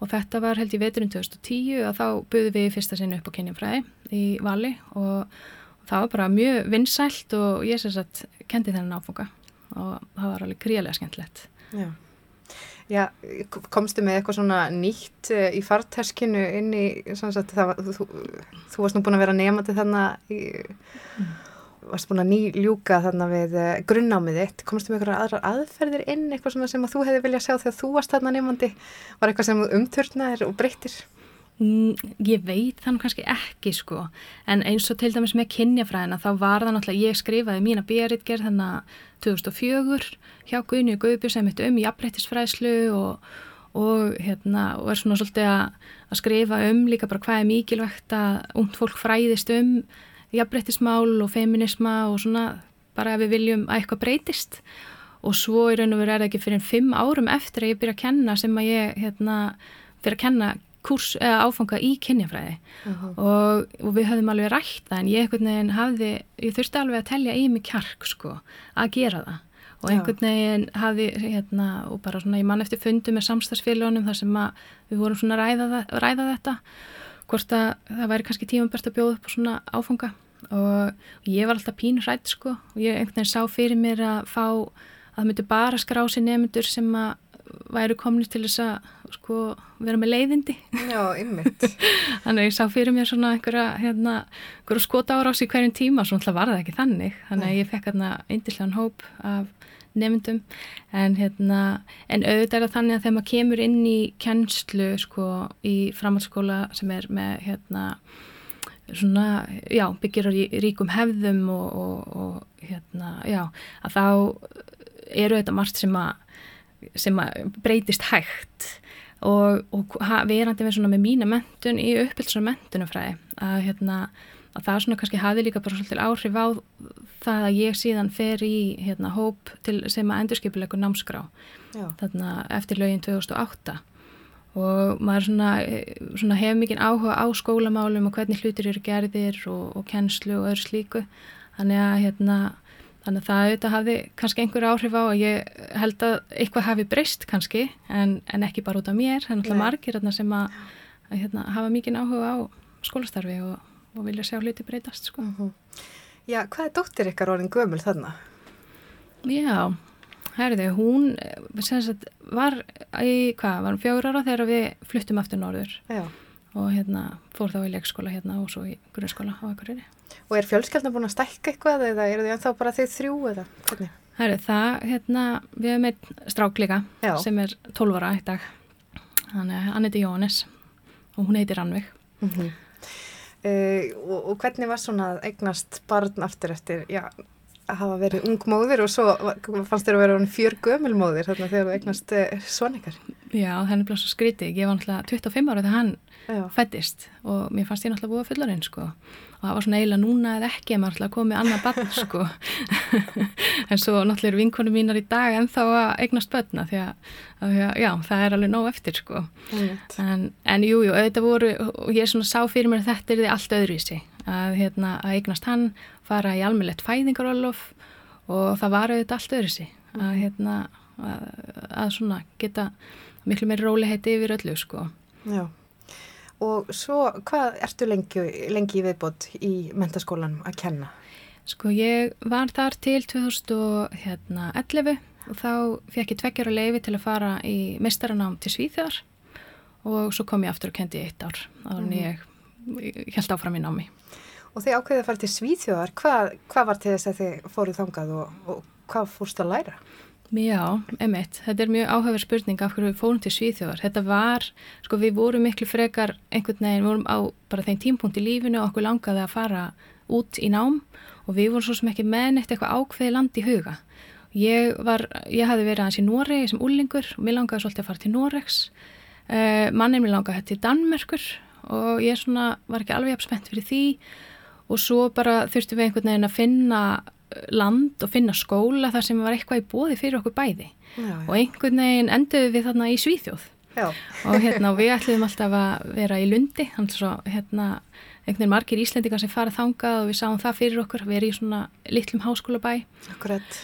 og þetta var held í veturinn 2010 að þá buðum við fyrsta sinni upp á kynjafræði í vali og það var bara mjög vinsælt og ég sem sagt kendi þennan áfunga og það var alveg gríðlega skemmtilegt. Já. Já, komstu með eitthvað svona nýtt eh, í farteskinu inn í, sagt, var- þú, þú varst nú búin að vera nefandi þarna í, varst búin að nýljúka þarna við eh, grunnnámið þitt, komstu með eitthvað aðrar aðferðir inn, eitthvað sem að þú hefði viljað sjá þegar þú varst þarna nefandi, var eitthvað sem þú umturnaðir og breyttir? Ég veit þannig kannski ekki sko. En eins og til dæmis með kynjafræðina þá var það náttúrulega, ég skrifaði mína bíaritgerð þannig að 2004 hjá Guðni og Guðbjörn sem mitt um jafnbreyttisfræðslu og, og hérna og er svona svolítið að, að skrifa um líka bara hvað er mikilvægt að ungt fólk fræðist um jafnbreyttismál og feminisma og svona bara ef við viljum að eitthvað breytist. Og svo í raun og veru er það ekki fyrir fimm árum eftir að ég byrja að kenna sem að ég hérna fyrir að kenna kurs eða áfanga í kynjafræði. Og, og við höfðum alveg rætt það en ég einhvern veginn hafði, ég þurfti alveg að telja í mig kjark sko að gera það. Og einhvern veginn hafði hérna og bara svona ég mann eftir fundu með samstagsfélagunum þar sem að við vorum svona ræða, ræða þetta hvort að það væri kannski tímabært að bjóða upp á svona áfanga. Og ég var alltaf pínur rætt sko og ég einhvern veginn sá fyrir mér að fá að það myndi bara skrá sér nefndur sem að væru komnir til þess að sko vera með leiðindi Já, ymmit. Þannig að ég sá fyrir mér svona einhverja, hérna, einhverja skota árás í hverjum tíma, svona alltaf var það ekki þannig. Þannig að ég fekk hérna eindislegan hóp af nefndum. En, hérna, en auðvitað er það þannig að þegar maður kemur inn í kennslu sko, í framhaldsskóla sem er með hérna, svona, já, byggir á rí- ríkum hefðum og, og, og hérna, já, að þá eru þetta margt sem að sem að breytist hægt og, og verandi með svona með mína mentun í uppbylds og mentunumfræði að hérna að það svona kannski hafi líka bara svolítið áhrif á það að ég síðan fer í hérna hóp til sem að endurskipulegur námskrá. Þarna eftir lögin 2008 og maður svona, svona hefur mikið áhuga á skólamálum og hvernig hlutir eru gerðir og, og kennslu og öðru slíku. Þannig að hérna þannig að það auðvitað hafði kannski einhver áhrif á að ég held að eitthvað hafi breyst kannski en, en ekki bara út af mér, það er náttúrulega margir þarna sem að, að hérna, hafa mikið áhuga á skólastarfi og, og vilja sjá hluti breytast sko. Já, hvað er dóttir ykkar orðin gömul þarna? Já, herðu, hún eh, sagt, var í, hvað, var hún fjögur ára þegar við fluttum aftur norður Já. og hérna fór þá í leikskóla hérna og svo í grunnskóla á Akureyri. Og er fjölskeldan búin að stækka eitthvað eða eru þið ennþá bara þið þrjú eða hvernig? Herðu, það, hérna, við hefum eitt strák líka Já. sem er 12 ára í dag. Hann, er- hann heiti Jóhannes og hún heitir Rannveig. Mm uh, og, og hvernig var svona eignast barn aftur eftir, já, að hafa verið ung móðir og svo fannst þér að vera fjör gömul móðir þarna þegar þú eignast svona ykkar? Já, það er bara svo skrítið. Ég var náttúrulega 25 ára þegar hann Já. fættist og mér fannst ég náttúrulega búið fullarinn sko og það var svona eiginlega núna eða ekki að maður náttúrulega komið annað barn sko en svo náttúrulega eru vinkonu mínar í dag en þá að eignast börna því að, að að já, það er alveg nóg eftir sko en, en jú, jú, auðvitað voru og ég svona sá fyrir mér að þetta er því allt öðruvísi að, hérna, að eignast hann fara í almennlegt fæðingarólof og það var auðvitað allt öðruvísi að, hérna, að, að svona geta miklu meiri róliheiti yfir öllu sko Já. Og svo, hvað ertu lengi, lengi viðbót í mentaskólanum að kenna? Sko ég var þar til 2011 og þá fekk ég tveggjara leifi til að fara í mistaranám til Svíþjóðar og svo kom ég aftur og kendi í eitt ár áður en ég, ég held áfram í námi. Og þið ákveðið að fara til Svíþjóðar, hvað, hvað var til þess að þið fóruð þangað og, og hvað fórst að læra? Já, emitt, þetta er mjög áhugaverð spurning af hverju við fórum til Svíþjóðar. Þetta var, sko við vorum miklu frekar einhvern veginn, við vorum á bara þeim tímpunkt í lífinu og okkur langaði að fara út í nám og við vorum svo sem ekki með neitt eitthvað ákveði land í huga. Ég var, ég hafði verið aðeins í Noregi sem úlingur og mér langaði svolítið að fara til Noregs. Uh, Manninn mér langaði til Danmerkur og ég svona var ekki alveg jafn spennt fyrir því. Og svo bara þurftum við einhvern veginn að finna eh, land og finna skóla þar sem var eitthvað í bóði fyrir okkur bæði. Já, og einhvern veginn enduðum við þarna í Svíþjóð. Já. og hérna og við ætluðum alltaf að vera í Lundi þannig svo hérna einhvern veginn margir íslendingar sem fara þangað og við sáum það fyrir okkur að vera í svona litlum háskólabæ. Akkurat.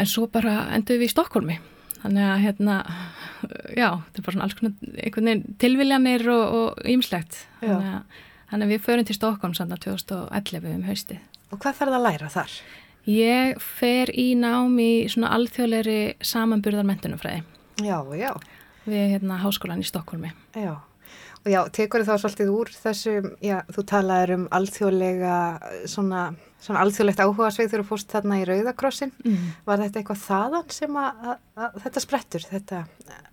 en svo bara enduðum við í Stokkólmi þannig að hérna já, þetta er bara svona alls konar tilviljanir og ýmslegt þannig að, þannig að við förum til Stokkólm samt að 2011 um haustið Og hvað ferð að læra þar? Ég fer í nám í svona alþjóðleiri samanburðar mentunumfræði Já, já, við hérna háskólan í Stokkólmi. já. Og já, tekur þá svolítið úr þessum, já, þú talaðir um alþjóðlega, svona, svona alþjóðlegt áhuga sveið þegar þú fórst þarna í Rauðakrossin. Mm. Var þetta eitthvað þaðan sem að, að, að þetta sprettur, þetta,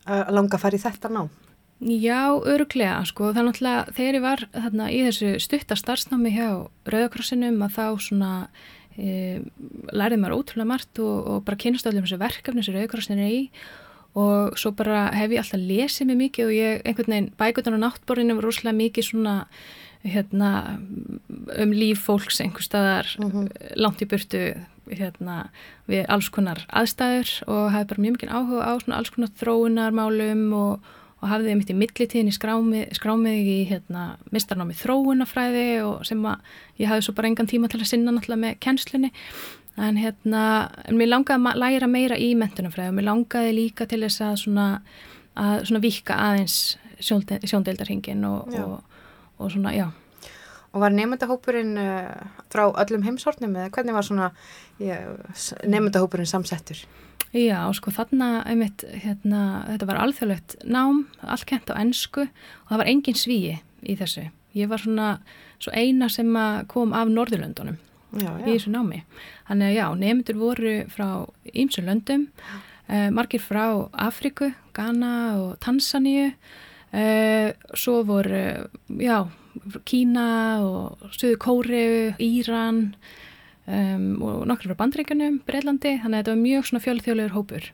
að langa að fara í þetta nám? Já, öruglega, sko, það er náttúrulega, þegar ég var þarna í þessu stutta starfsnámi hjá Rauðakrossinum að þá svona e, lærið maður ótrúlega margt og, og bara kynast öllum þessu verkefni sem Rauðakrossin er í og svo bara hef ég alltaf lesið mér mikið og ég einhvern veginn bækutan á náttborðinu var rúslega mikið svona hérna um líf fólks einhver staðar langt í burtu hérna við alls konar aðstæður og hafði bara mjög mikið áhuga á svona alls konar þróunarmálum og, og hafði mitt í millitíðin í skrámið, skrámið í hérna mistarnámi þróunafræði og sem að ég hafði svo bara engan tíma til að sinna náttúrulega með kennslunni. En hérna, en mér langaði að læra meira í mentunafræði og mér langaði líka til þess að svona, að svona vika aðeins sjónde, sjóndeildarhingin og, og, og svona, já. Og var nefndahópurinn uh, frá öllum heimsornum eða hvernig var svona nefndahópurinn samsettur? Já, sko þarna, einmitt, hérna, þetta var alþjóðlegt nám, allt kent á ennsku og það var engin svíi í þessu. Ég var svona svo eina sem kom af Norðurlöndunum Já, í þessu námi. Þannig að já, nefndur voru frá ýmsum löndum, eh, margir frá Afriku, Ghana og Tansaníu, eh, svo voru, já, Kína og Suðu Kóriu, Íran um, og nokkur frá Bandreikunum, Breitlandi, þannig að þetta var mjög svona fjölþjóðlegur hópur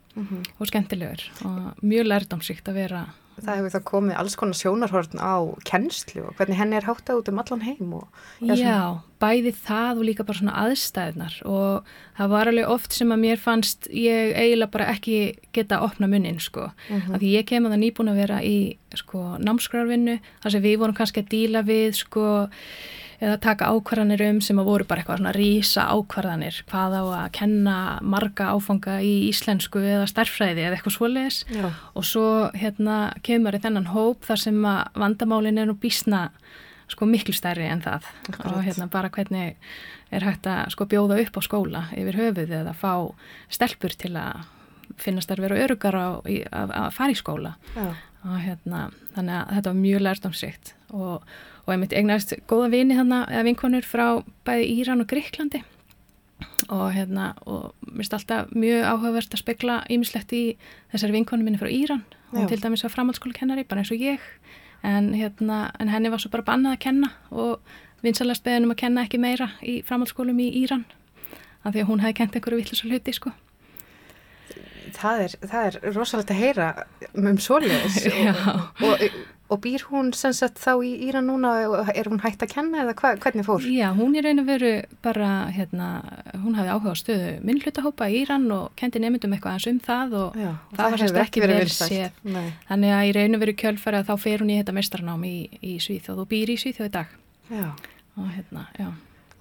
og skemmtilegur og mjög lærdomsíkt að vera Það hefur það komið alls konar sjónarhorn á kennslu og hvernig henni er háttað út um allan heim og Já, svona- bæði það og líka bara svona aðstæðnar og það var alveg oft sem að mér fannst ég eiginlega bara ekki geta að opna munnin sko, af því ég kem að það nýbúin að vera í sko námskrarvinnu, þar sem við vorum kannski að díla við sko eða taka ákvarðanir um sem að voru bara eitthvað svona rísa ákvarðanir hvað á að kenna marga áfanga í íslensku eða stærfræði eða eitthvað svoleiðis Já. og svo hérna kemur í þennan hóp þar sem að vandamálin er nú bísna sko miklu stærri en það Akkurat. og hérna bara hvernig er hægt að sko bjóða upp á skóla yfir höfuð eða fá stelpur til að finnast þær vera örugar á, í, að, að fara í skóla Já. og hérna, þannig að þetta var mjög lærdomsrikt og, og einmitt eignast góða vini þannig eða vinkonur frá bæði Íran og Greiklandi og hérna og mér finnst alltaf mjög áhugavert að spekla ímislegt í þessari vinkonu minni frá Íran. Hún Já. til dæmis var framhaldsskólakennari bara eins og ég. En, hérna, en henni var svo bara bannað að kenna og vinsalast beðin um að kenna ekki meira í framhaldsskólum í Íran. Af því að hún hefði kent einhverju vittlis hluti sko. Það er, það er rosalegt að heyra um svoleiðis Já. og, og, og býr hún sem sagt þá í Íran núna og er hún hægt að kenna eða hva, hvernig fór? Já, hún er og veru bara, hérna, hún hafði áhuga á stöðu minnhlutahópa í Íran og kendi nefndum eitthvað aðeins um það og Já, það var semst ekki séð. Nei. þannig að í raun og veru kjölfæri að þá fer hún í þetta mestranám í, í Svíþjóð og býr í Svíþjóð í dag Já. og hérna, já.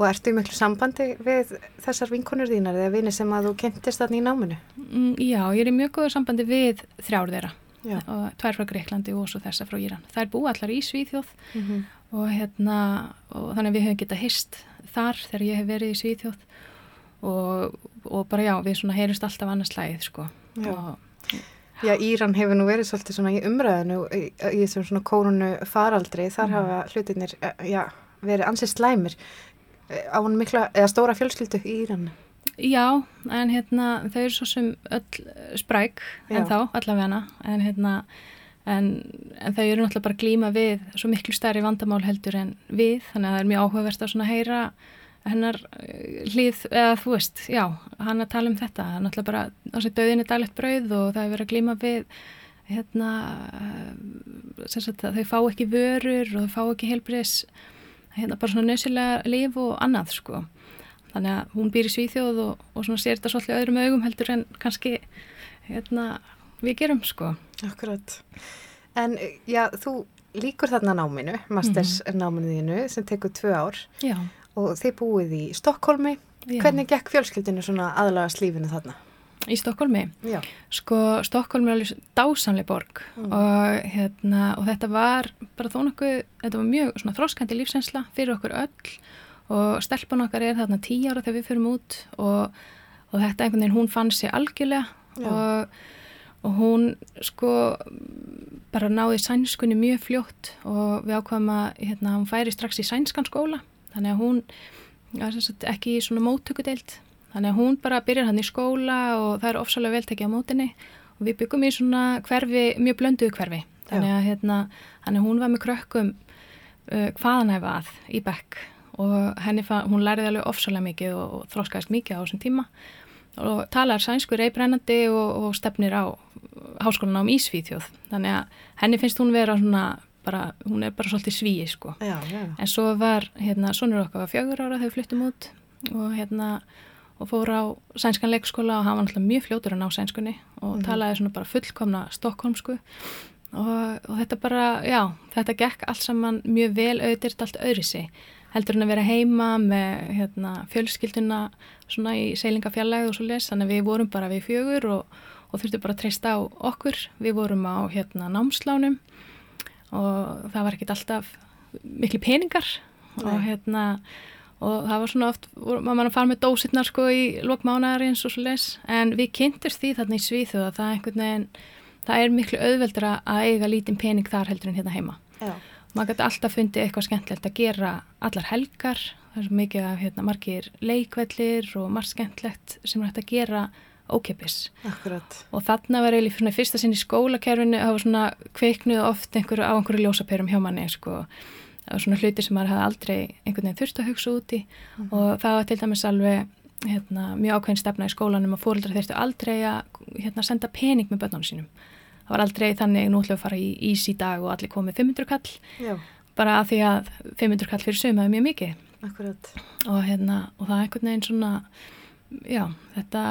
Og ertu í miklu sambandi við þessar vinkonur þínar eða vini sem að þú kynntist þarna í náminu? Mm, Já, ég er í mjög góður sambandi við þrjár þeirra tvær frá Greiklandi og svo þessa frá Íran. Það er búið allar í Svíþjóð Mm og hérna, og þannig við höfum getað hist þar þegar ég hef verið í Svíþjóð og, og bara já, við svona heyrumst alltaf annars slæðið sko. Já. Og, Já, Íran hefur nú verið svolítið svona í umræðinu í, í þessum svona kórunu faraldri. Þar hafa hlutinir eh, já, verið ansið slæmir Eh, á hann mikla, eða stóra fjölskyldu í Íran. Já, en hérna þau eru svo sem öll spræk Já. en þá, allavega en hérna en, en þau eru náttúrulega bara að glíma við svo miklu stærri vandamál heldur en við þannig að það er mjög áhugavert að svona heyra hennar eh, hlið eða þú veist, já, hann að tala um þetta hann náttúrulega bara, þessi döðin er daglegt brauð og það er verið að glíma við hérna eh, að þau fá ekki vörur og þau fá ekki helbriðis hérna bara svona nöðsilega líf og annað sko þannig að hún býr í Svíþjóð og, og sér þetta svolítið öðrum augum heldur en kannski hérna við gerum sko. Akkurat. En já, þú líkur þarna náminu, masters náminu þínu sem tekur tvö ár. Já, og þið búið í Stokkólmi. Hvernig gekk fjölskyldinu svona aðlagast lífinu þarna? í Stokkólmi Já. sko Stokkólmi er alveg dásamlega borg. Og hérna og þetta var bara þó nokkuð þetta var mjög svona þróskandi lífsensla fyrir okkur öll og stelpun okkar er þarna tí ára þegar við fyrum út og, og þetta einhvern veginn hún fann sér algjörlega og, og hún sko bara náði sænskunni mjög fljótt og við ákvaðum að hérna, hún færi strax í sænskan skóla. Þannig að hún sem sagt, ekki í svona móttökudeild. Þannig að hún bara byrjar hann í skóla og það er ofsalega vel tekið á mótinni og við byggum í svona hverfi, mjög blönduðu hverfi. Þannig að, hérna, þannig að hún var með krökkum uh, hvaðan hefði að í bekk og henni fann, hún læriði alveg ofsalega mikið og, og þróskaðist mikið á þessum tíma. Og talar sænsku reybrennandi og, og stefnir á háskólan á Ísvíþjóð. Þannig að henni finnst hún vera svona bara, hún er bara svolítið svíi sko. Já, já. en svo var, hérna, sonur okkar var fjögur ára þegar við fluttum út og hérna og fór á sænskan leikskóla og hann var náttúrulega mjög fljótur að ná sænskunni og talaði svona bara fullkomna stokkholmsku og, og þetta bara, já, þetta gekk allt saman mjög vel auðvirt allt öðri sig heldur en að vera heima með hérna, fjölskylduna svona í seilingafjallæð og svo les þannig að við vorum bara við fjögur og, og þurftum bara að treysta á okkur við vorum á hérna, námslánum og það var ekkit alltaf miklu peningar og Nei. hérna og það var svona oft, var maður að fara með dósirnar sko í lokmánaðarins og svo les en við kynntumst því þarna í Svíþjóð að það er einhvern veginn, það er miklu auðveldra að eiga lítinn pening þar heldur en hérna heima Já. Maður gæti alltaf fundið eitthvað skemmtilegt að gera allar helgar, það er mikið af hérna, margir leikvellir og margt skemmtilegt sem er hægt að gera ókeppis Akkurat. og þarna var eiginlega svona fyrsta sinn í skólakerfinu það var svona kveiknuð oft einhver, á einhverju ljósaperum hjá manni sko. það var svona hluti sem maður hafði aldrei einhvern veginn þurft að hugsa út í og það var til dæmis alveg hérna, mjög ákveðin stefna í skólanum að fóreldrar þurftu aldrei að hérna, senda pening með börnunum sínum það var aldrei þannig nú ætlum við að fara í ís í dag og allir komið 500 kall Já, bara að því að 500 kall fyrir suma er mjög mikið akkurat. og, hérna, og það er einhvern veginn svona já, þetta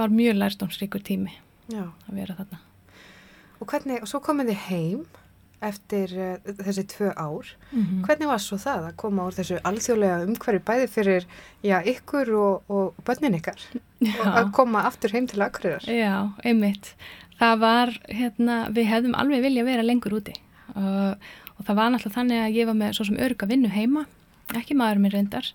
var mjög lærstómsríkur tími Já. að vera þarna Og hvernig, og svo komið þið heim eftir uh, þessi tvö ár. Mhm. Hvernig var svo það að koma úr þessu alþjóðlega umhverfi bæði fyrir já, ykkur og, og börnin ykkar og að koma aftur heim til Akureyrar? Já, einmitt. Það var, hérna, við hefðum alveg vilja vera lengur úti. Og, og það var náttúrulega þannig að ég var með svo sem örga vinnu heima, ekki maður minn reyndar,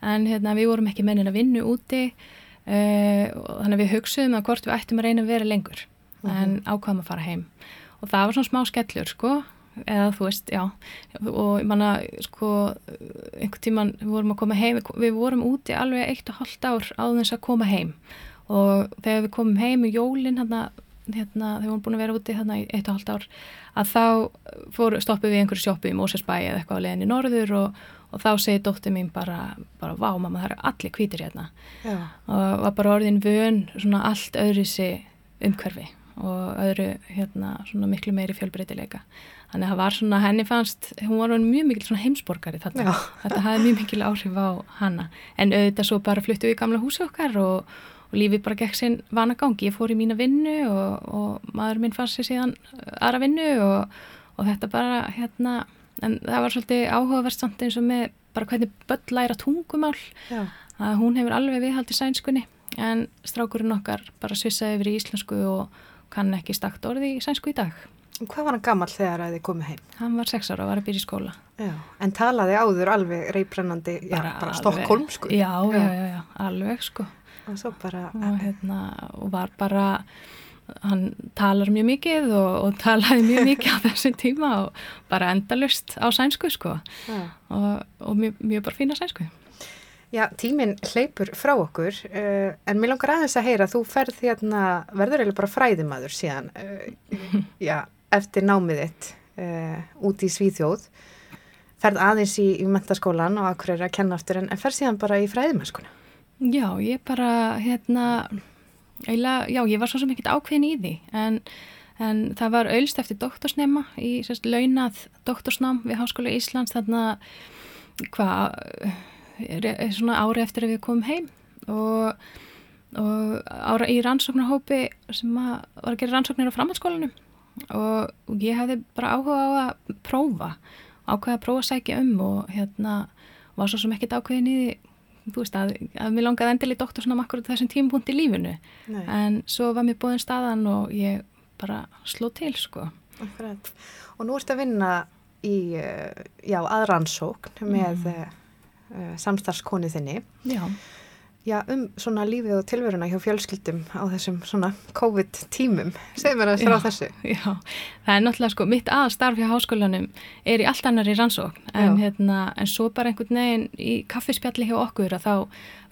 en hérna, við vorum ekki mennin að vinnu úti uh, og þannig að við hugsuðum að hvort við ættum að reyna að vera lengur en ákvaðum að fara heim. Og það var svona smá skellur, sko, eða þú veist, já, og ég manna, sko, einhvern tíman við vorum að koma heim, við vorum úti alveg eitt og hálft ár áður þess að koma heim. Og þegar við komum heim í jólinn hérna, hérna, þegar við vorum búin að vera úti hérna í eitt og hálft ár, að þá fór, stoppum við einhverju sjoppu í Mósesbæ eða eitthvað á leiðinni norður og, og þá segir dóttir mín bara, bara, vá mamma, það eru allir hvítir hérna Já, og var bara orðin vön svona allt öðru sig umhverfi og öðru hérna svona miklu meiri fjölbreytileika. Þannig að það var svona, henni fannst, hún var mjög mikil svona heimsborgari þarna. Þetta hafði mjög mikil áhrif á hana. En auðvitað svo bara fluttu við í gamla húsi okkar og, og lífið bara gekk sinn vanagangi. Ég fór í mína vinnu og, og maður minn fannst sér síðan aðra vinnu og, og þetta bara hérna, en það var svolítið áhugaverst samt eins og með bara hvernig börn læra tungumál já, að hún hefur alveg viðhaldið sænskunni en strákurinn okkar bara svissaði yfir í íslensku og kann ekki stakt orði í sænsku í dag. Hvað var hann gammal þegar þið komið heim? Hann var sex ára og var að byrja í skóla. Já, en talaði áður alveg reybrennandi, já, bara, alveg- Stokkólm, sko. Já, já, já, já, alveg sko. Og Og, hérna, og var bara, hann talar mjög mikið og, og talaði mjög mikið á þessum tíma og bara endalust á sænsku sko. já. Og, og mjög, mjög bara fína sænsku. Já, tíminn hleypur frá okkur, uh, en mér langar aðeins að heyra, þú ferð hérna, verður eiginlega bara fræðimaður síðan, uh, já, eftir námið þitt uh, út í Svíþjóð, ferð aðeins í, í mentaskólan og akkur að kenna aftur, en, en ferð síðan bara í fræðimannskona. Já, ég bara, hérna, eiginlega, já, ég var svo sem ekkert ákveðin í því, en, en það var auðlst eftir doktorsnema í sérst, launað doktorsnám við Háskóla Íslands, þarna, hvað, re- svona ári eftir að við komum heim og, og ára í rannsóknarhópi sem að, var að gera rannsóknir á framhaldsskólanum og, og ég hefði bara áhuga á að prófa, ákveða að prófa að sækja um og hérna var svo sem ekkert ákveðin í því þú veist að, að mér langaði endilega í doktorsnám akkurat á þessum tímapunkt í lífinu Nei, en svo var mér búin staðan og ég bara sló til sko akkurat. Og nú ertu að vinna í, uh, já, aðrannsókn með mm. uh, samstarfskonu þinni. Já, Já, um svona lífið og tilveruna hjá fjölskyldum á þessum svona COVID-tímum. Segðu mér að þér á Já. þessu. já, það er náttúrulega sko mitt aðstarf hjá háskólanum er í allt annari rannsókn en, hérna, en svo bara einhvern veginn í kaffispjalli hjá okkur að þá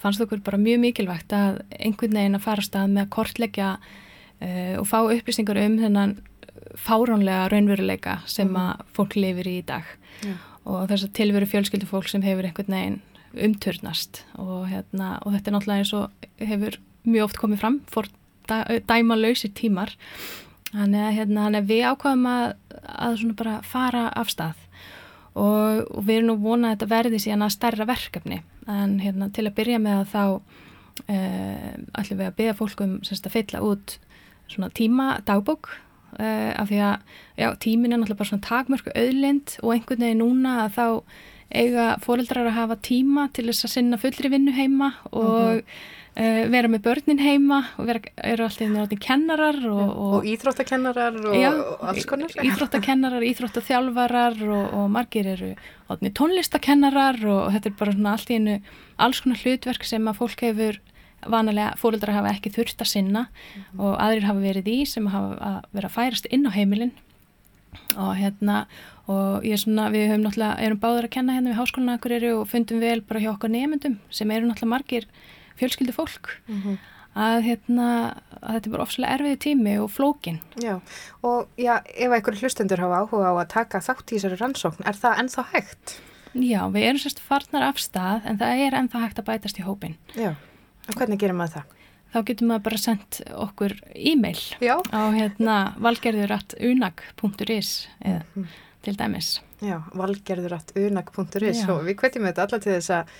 fannst okkur bara mjög mikilvægt að einhvern veginn að fara stað með að kortleggja uh, og fá upplýsingar um þennan fáránlega raunveruleika sem að fólk lifir í í dag Já. og þess að tilveru fjölskyldu fólk sem hefur einhvern veginn umturnast. Og, hérna, og þetta er náttúrulega eins og hefur mjög oft komið fram fór dæma lausir tímar. Þannig að, hérna, við ákvaðum að, að fara af stað. Og, og við erum nú vonað að þetta verði síðan að stærra verkefni. En hérna, til að byrja með að þá uh, ætlum við að byrja fólkum semst, að fylla út svona tíma dagbók uh, af því að já, tímin er náttúrulega bara svona takmörku auðlind og einhvern veginn núna að þá eiga fóreldrar að hafa tíma til þess að sinna fullri vinnu heima og uh, vera með börnin heima og vera, eru alltaf náttúrulega kennarar og, Og, og, íþróttakennarar og, og alls konar. íþróttakennarar, íþróttaþjálfarar og, og margir eru orðnir tónlistakennarar og, þetta er bara svona allt í einu alls konar hlutverk sem að fólk hefur vanalega fóreldrar hafa ekki þurft að sinna og aðrir hafa verið í sem hafa vera að færast inn á heimilin. Og hérna og ég er svona, við höfum náttúrulega, erum báður að kenna hérna við háskólan Akureyri og fundum vel bara hjá okkar nefndum sem eru náttúrulega margir fjölskyldu fólk að hérna, að þetta er bara ofslega erfiði tími og flókin Já, og já, ef einhverju hlustendur hafa áhuga á að taka þátt í þessari rannsókn, er það ennþá hægt? Já, við erum sérst farnar af stað en það er ennþá hægt að bætast í hópin. Já, og hvernig gerir maður það? Þá getur maður bara sendt okkur e-mail Já, á hérna valgerðurattunag.is eða til dæmis. já, valgerðurattunag.is og við hvetjum þetta alla til þess að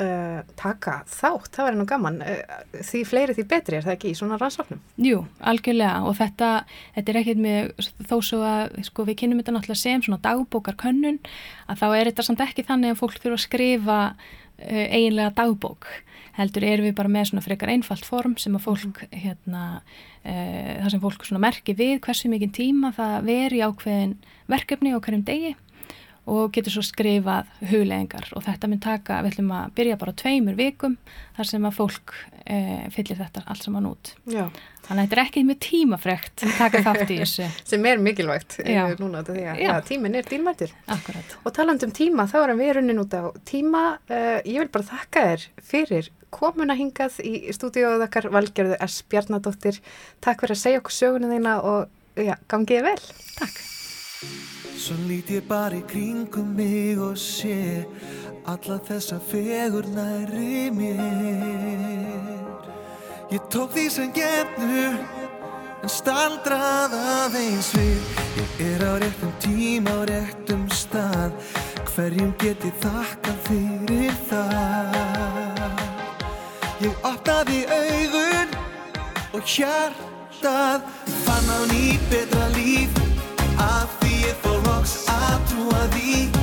uh, taka þátt, það verður nú gaman, uh, því fleiri því betri er það ekki í svona rannsóknum? Jú, algjörlega. Og þetta, þetta er ekkert með þó svo að sko, við kynum þetta náttúrulega sem svona dagbókarkönnun að þá er þetta samt ekki þannig að fólk þurfa að skrifa uh, eiginlega dagbók heldur erum við bara með svona frekar einfalt form sem að fólk hérna, uh, það sem fólk svona merki við hversu mikið tíma það veri ákveðin verkefni á hverjum degi og getur svo skrifað hugleðingar og þetta mun taka, við ætlum að byrja bara tveimur vikum þar sem að fólk e, fyllir þetta allt saman út. Já. Þannig að þetta er ekki mjög tímafrekt að taka þátt í þessu. Sem er mikilvægt eh, núna því að já, tíminn er dýrmættir. Og taland um tíma, þá erum við runnin út á tíma. Uh, ég vil bara þakka þér fyrir komuna hingað í stúdíóðu okkar Valgerðu S. Bjarnadóttir. Takk fyrir að segja okkur söguna þína og já, gangiði vel. Takk. Svo lít ég bara í kringum mig og sé alla þessa fegur næri mér. Ég tók því sem gefnu en staldrað aðeins við. Ég er á réttum tíma á réttum stað, hverjum get ég þakkað fyrir það. Ég opnaði augun og hjartað fann á ný betra líf. Af því ég fór loks að trúa því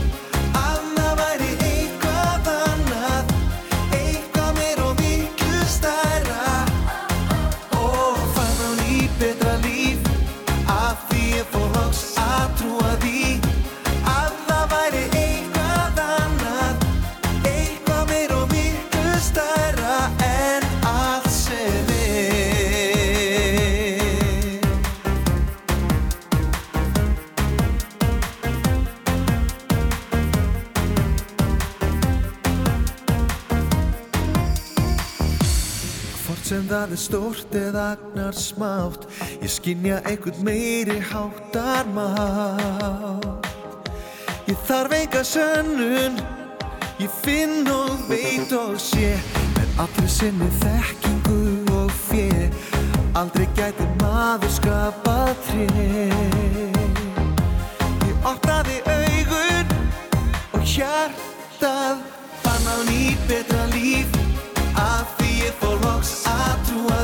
það er stórt eða agnar smátt. Ég skinja einhvern meiri háttar mátt Ég þarf enga sönnun. Ég finn og veit og sé. Með allri sinni þekkingu og fjö Aldrei gæti maður skapað tré. Ég opnaði augun og hjartað fann á ný betra líf. Af því ég fór loks að trúa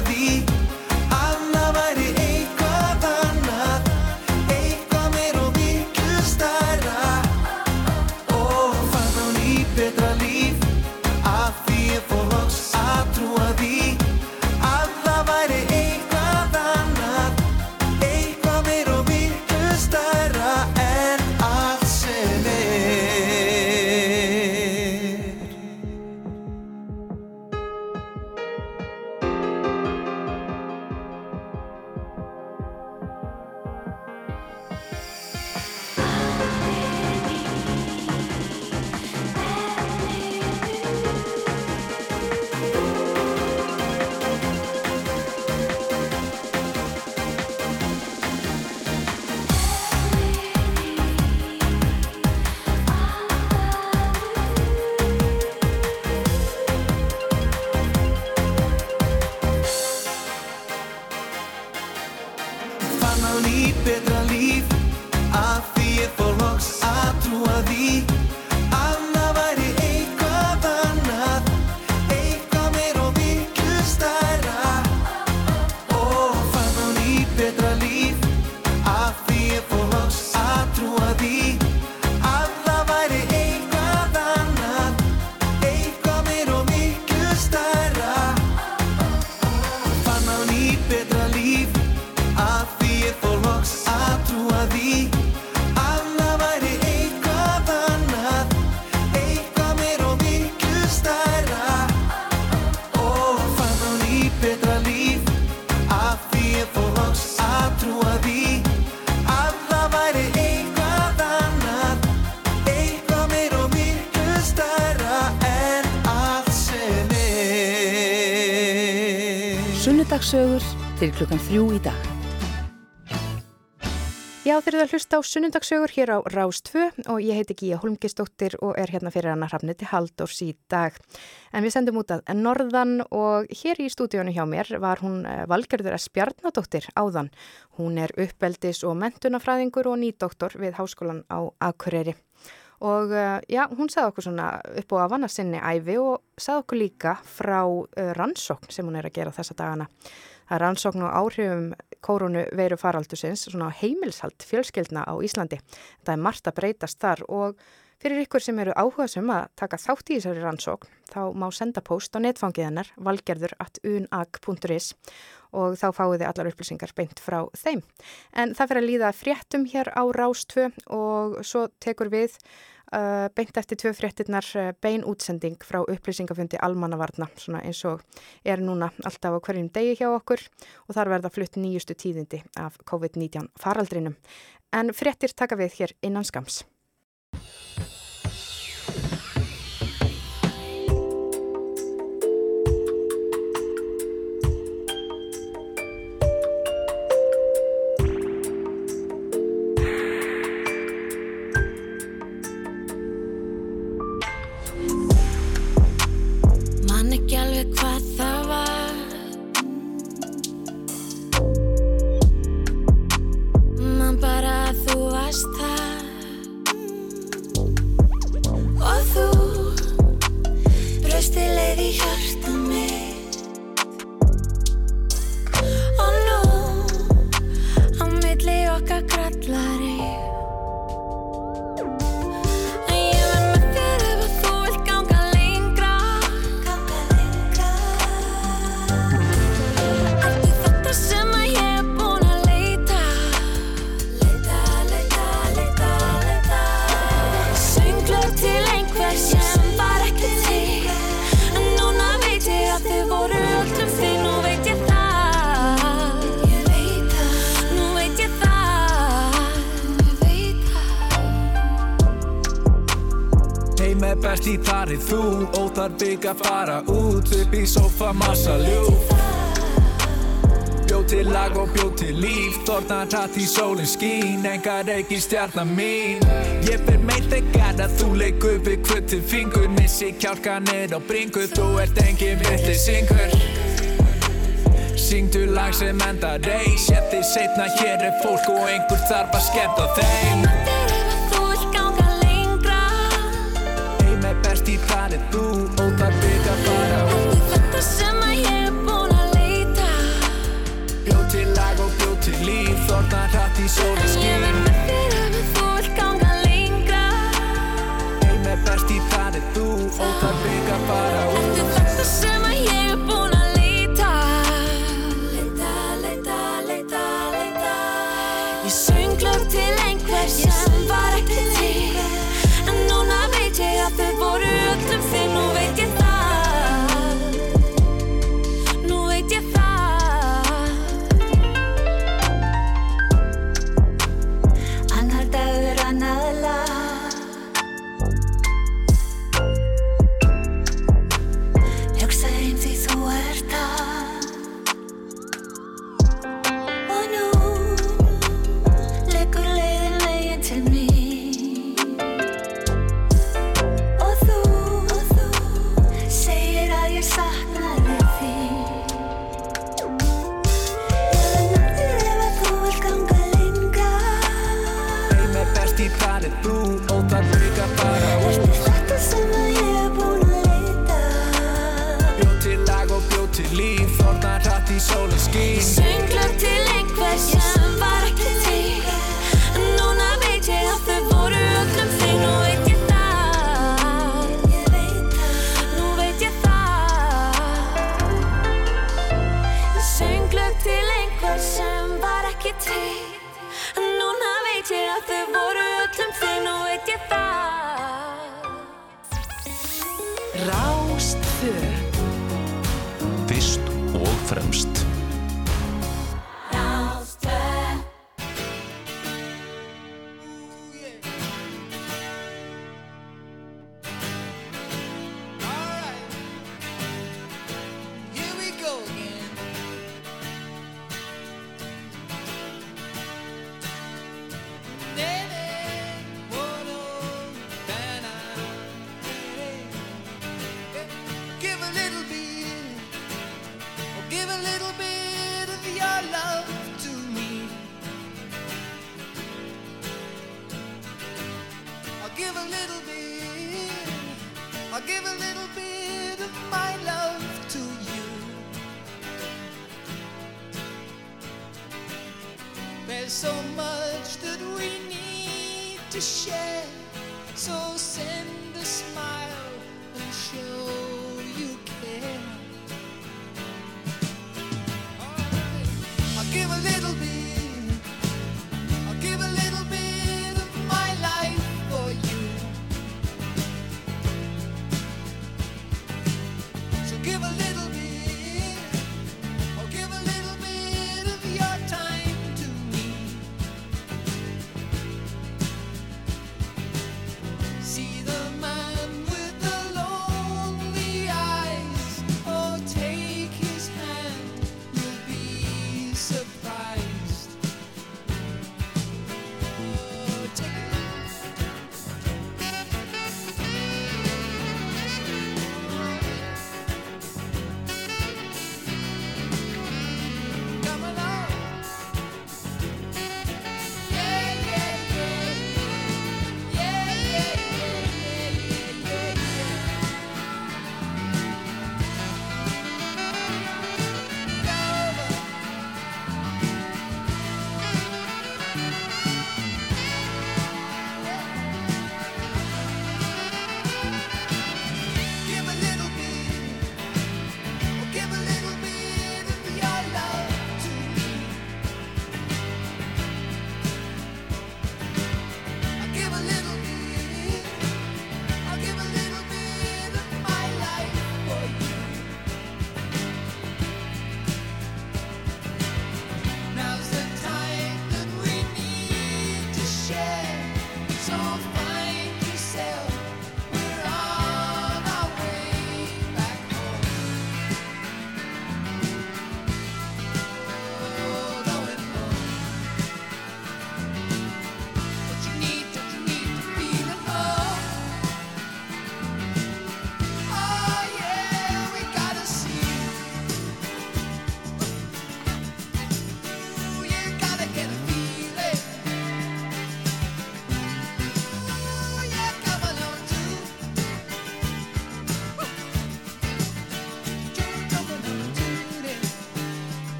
Sunnudagssögur til klukkan þrjú í dag. Já, þeir eru að hlusta á sunnundagsögur hér á Rás 2 og ég heiti Gíja Holmgistóttir og er hérna fyrir hana hrafniti Haldórs í dag. En við sendum út að Norðan og hér í stúdíónu hjá mér var hún eh, Valgerður S. Bjarnadóttir áðan. Hún er uppeldis og mentunafræðingur og nýdoktor við Háskólan á Akureyri. Og uh, já, hún sagði okkur svona upp á að vanna sinni æfi og sagði okkur líka frá uh, rannsókn sem hún er að gera þessa dagana. Það er rannsókn og áhrifum kórunu veiru faraldusins, svona heimilshald fjölskyldna á Íslandi. Það er margt að breytast þar og fyrir ykkur sem eru áhuga sem að taka þátt í þessari rannsókn, þá má senda post á netfangiðanar valgerður.unag.is og þá fáið þið allar upplýsingar beint frá þeim. En það fyrir að líða fréttum hér á Rástvö og svo tekur við beint eftir tvö fréttinnar uh, bein útsending frá upplýsingafundi almannavarna, eins og er núna alltaf á hverjum degi hjá okkur og þar verða flutt nýjustu tíðindi af COVID-19 faraldrinum. En fréttir taka við hér innan skams. Þú Óþar bygg að fara út Upp í sofa massa ljúf. Bjóð til lag og bjóð til líf Þorna hratt í sólin skín Engar ekki stjarnar mín. Ég fer meitt ekkert að þú leik upp í kvöld til fingur Missi kjálkanir á bringu Þú ert engin villi syngur. Syngdu lag sem endar reis Ég þið setna hér er fólk og einhver þarf að skemmta þeim Þorna hratt í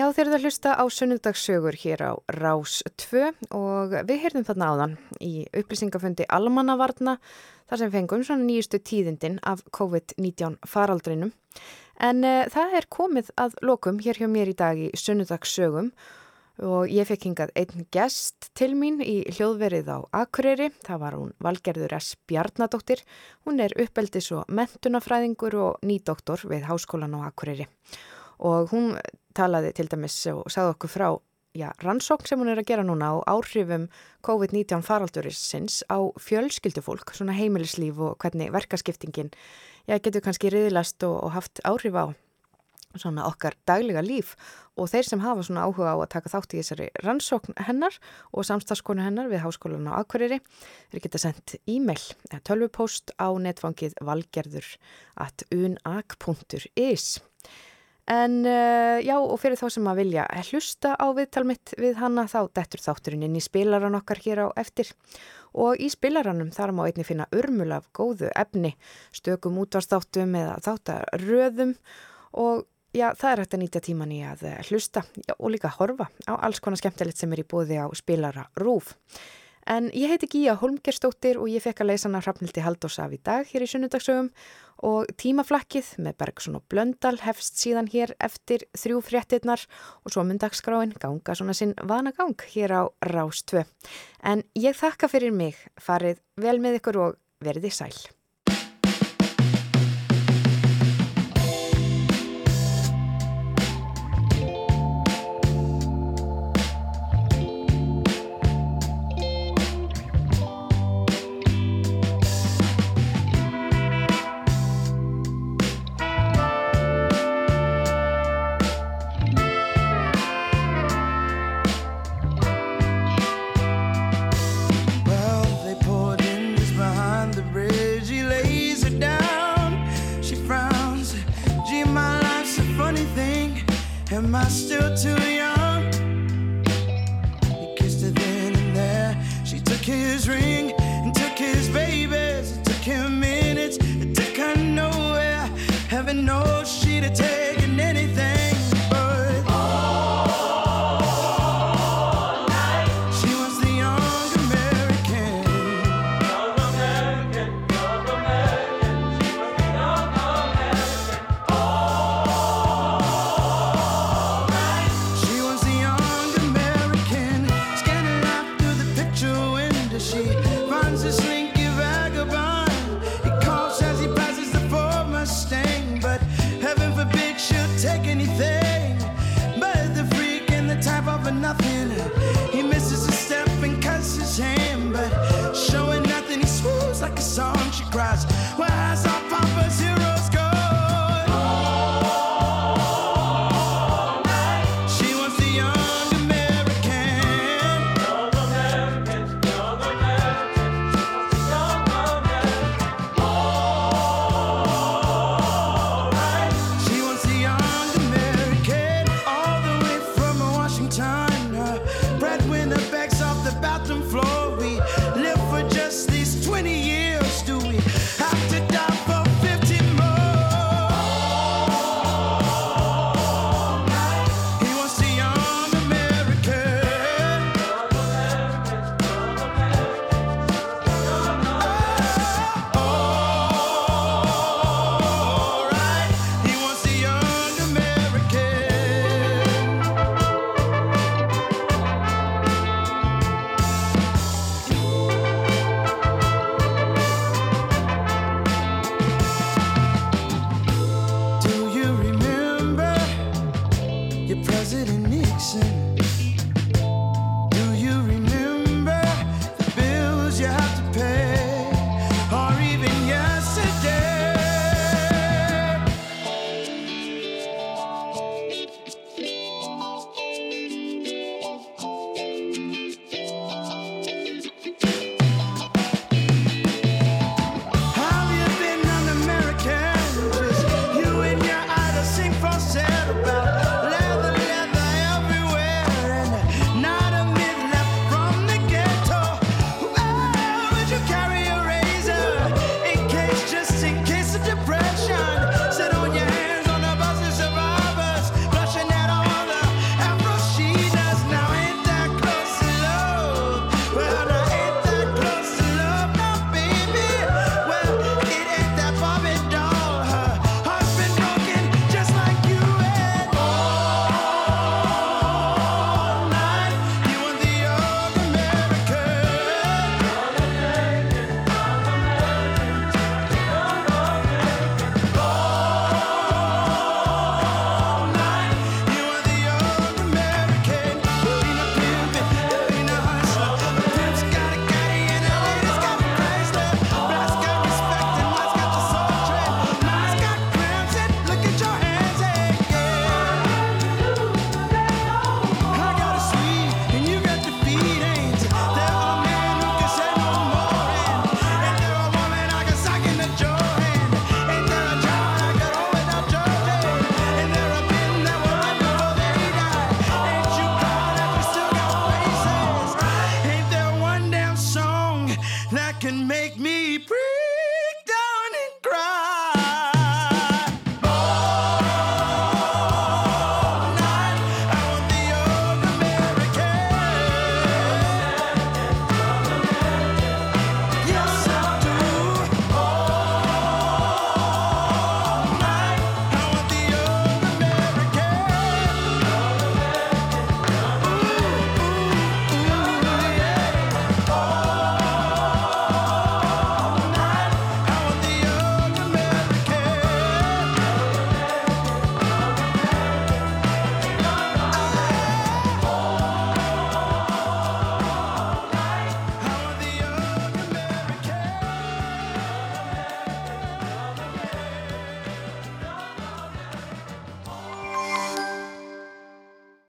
Já, þeir eru að hlusta á sunnudagssögur hér á Rás 2 og við heyrðum þarna áðan í upplýsingafundi Almannavarna þar sem fengum svona nýjustu tíðindin af COVID-19 faraldrinum. En uh, það er komið að lokum hér hjá mér í dag í sunnudagssögum og ég fekk hingað einn gest til mín í hljóðverið á Akureyri. Það var hún Valgerður S. Bjarnadóttir. Hún er uppeldis og mentunafræðingur og nýdoktor við Háskólan á Akureyri og hún talaði til dæmis og sagði okkur frá já, rannsókn sem hún er að gera núna á áhrifum COVID-19 faraldurisins á fjölskyldufólk, svona heimilislíf og hvernig verkaskiptingin já, getur kannski riðilast og, og haft áhrif á svona okkar daglega líf. Og þeir sem hafa svona áhuga á að taka þátt í þessari rannsókn hennar og samstagskonu hennar við Háskólan á Akureyri þeir geta sendt e-mail, tölvupóst á netfangið valgerður at unag.is En uh, já, og fyrir þá sem að vilja hlusta á viðtal mitt við hanna þá dettur þátturinn inn í spilaran okkar hér á eftir. Og í spilaranum þar má einni finna örmul af góðu efni, stökum útvarstáttum eða þáttaröðum og já, það er hægt að nýta tíman í að hlusta já, og líka horfa á alls konar skemmtilegt sem er í bóði á spilara rúf. En ég heiti Gíja Holmgerstóttir og ég fekk að leysa hana Hrafnildi Haldós af í dag hér í sunnudagsögum og tímaflakkið með Bergson og Blöndal hefst síðan hér eftir þrjú fréttinnar og svo mun dagskráin ganga svona sinn vanagang hér á Rás 2. En ég þakka fyrir mig, farið vel með ykkur og verði sæl. Am I still too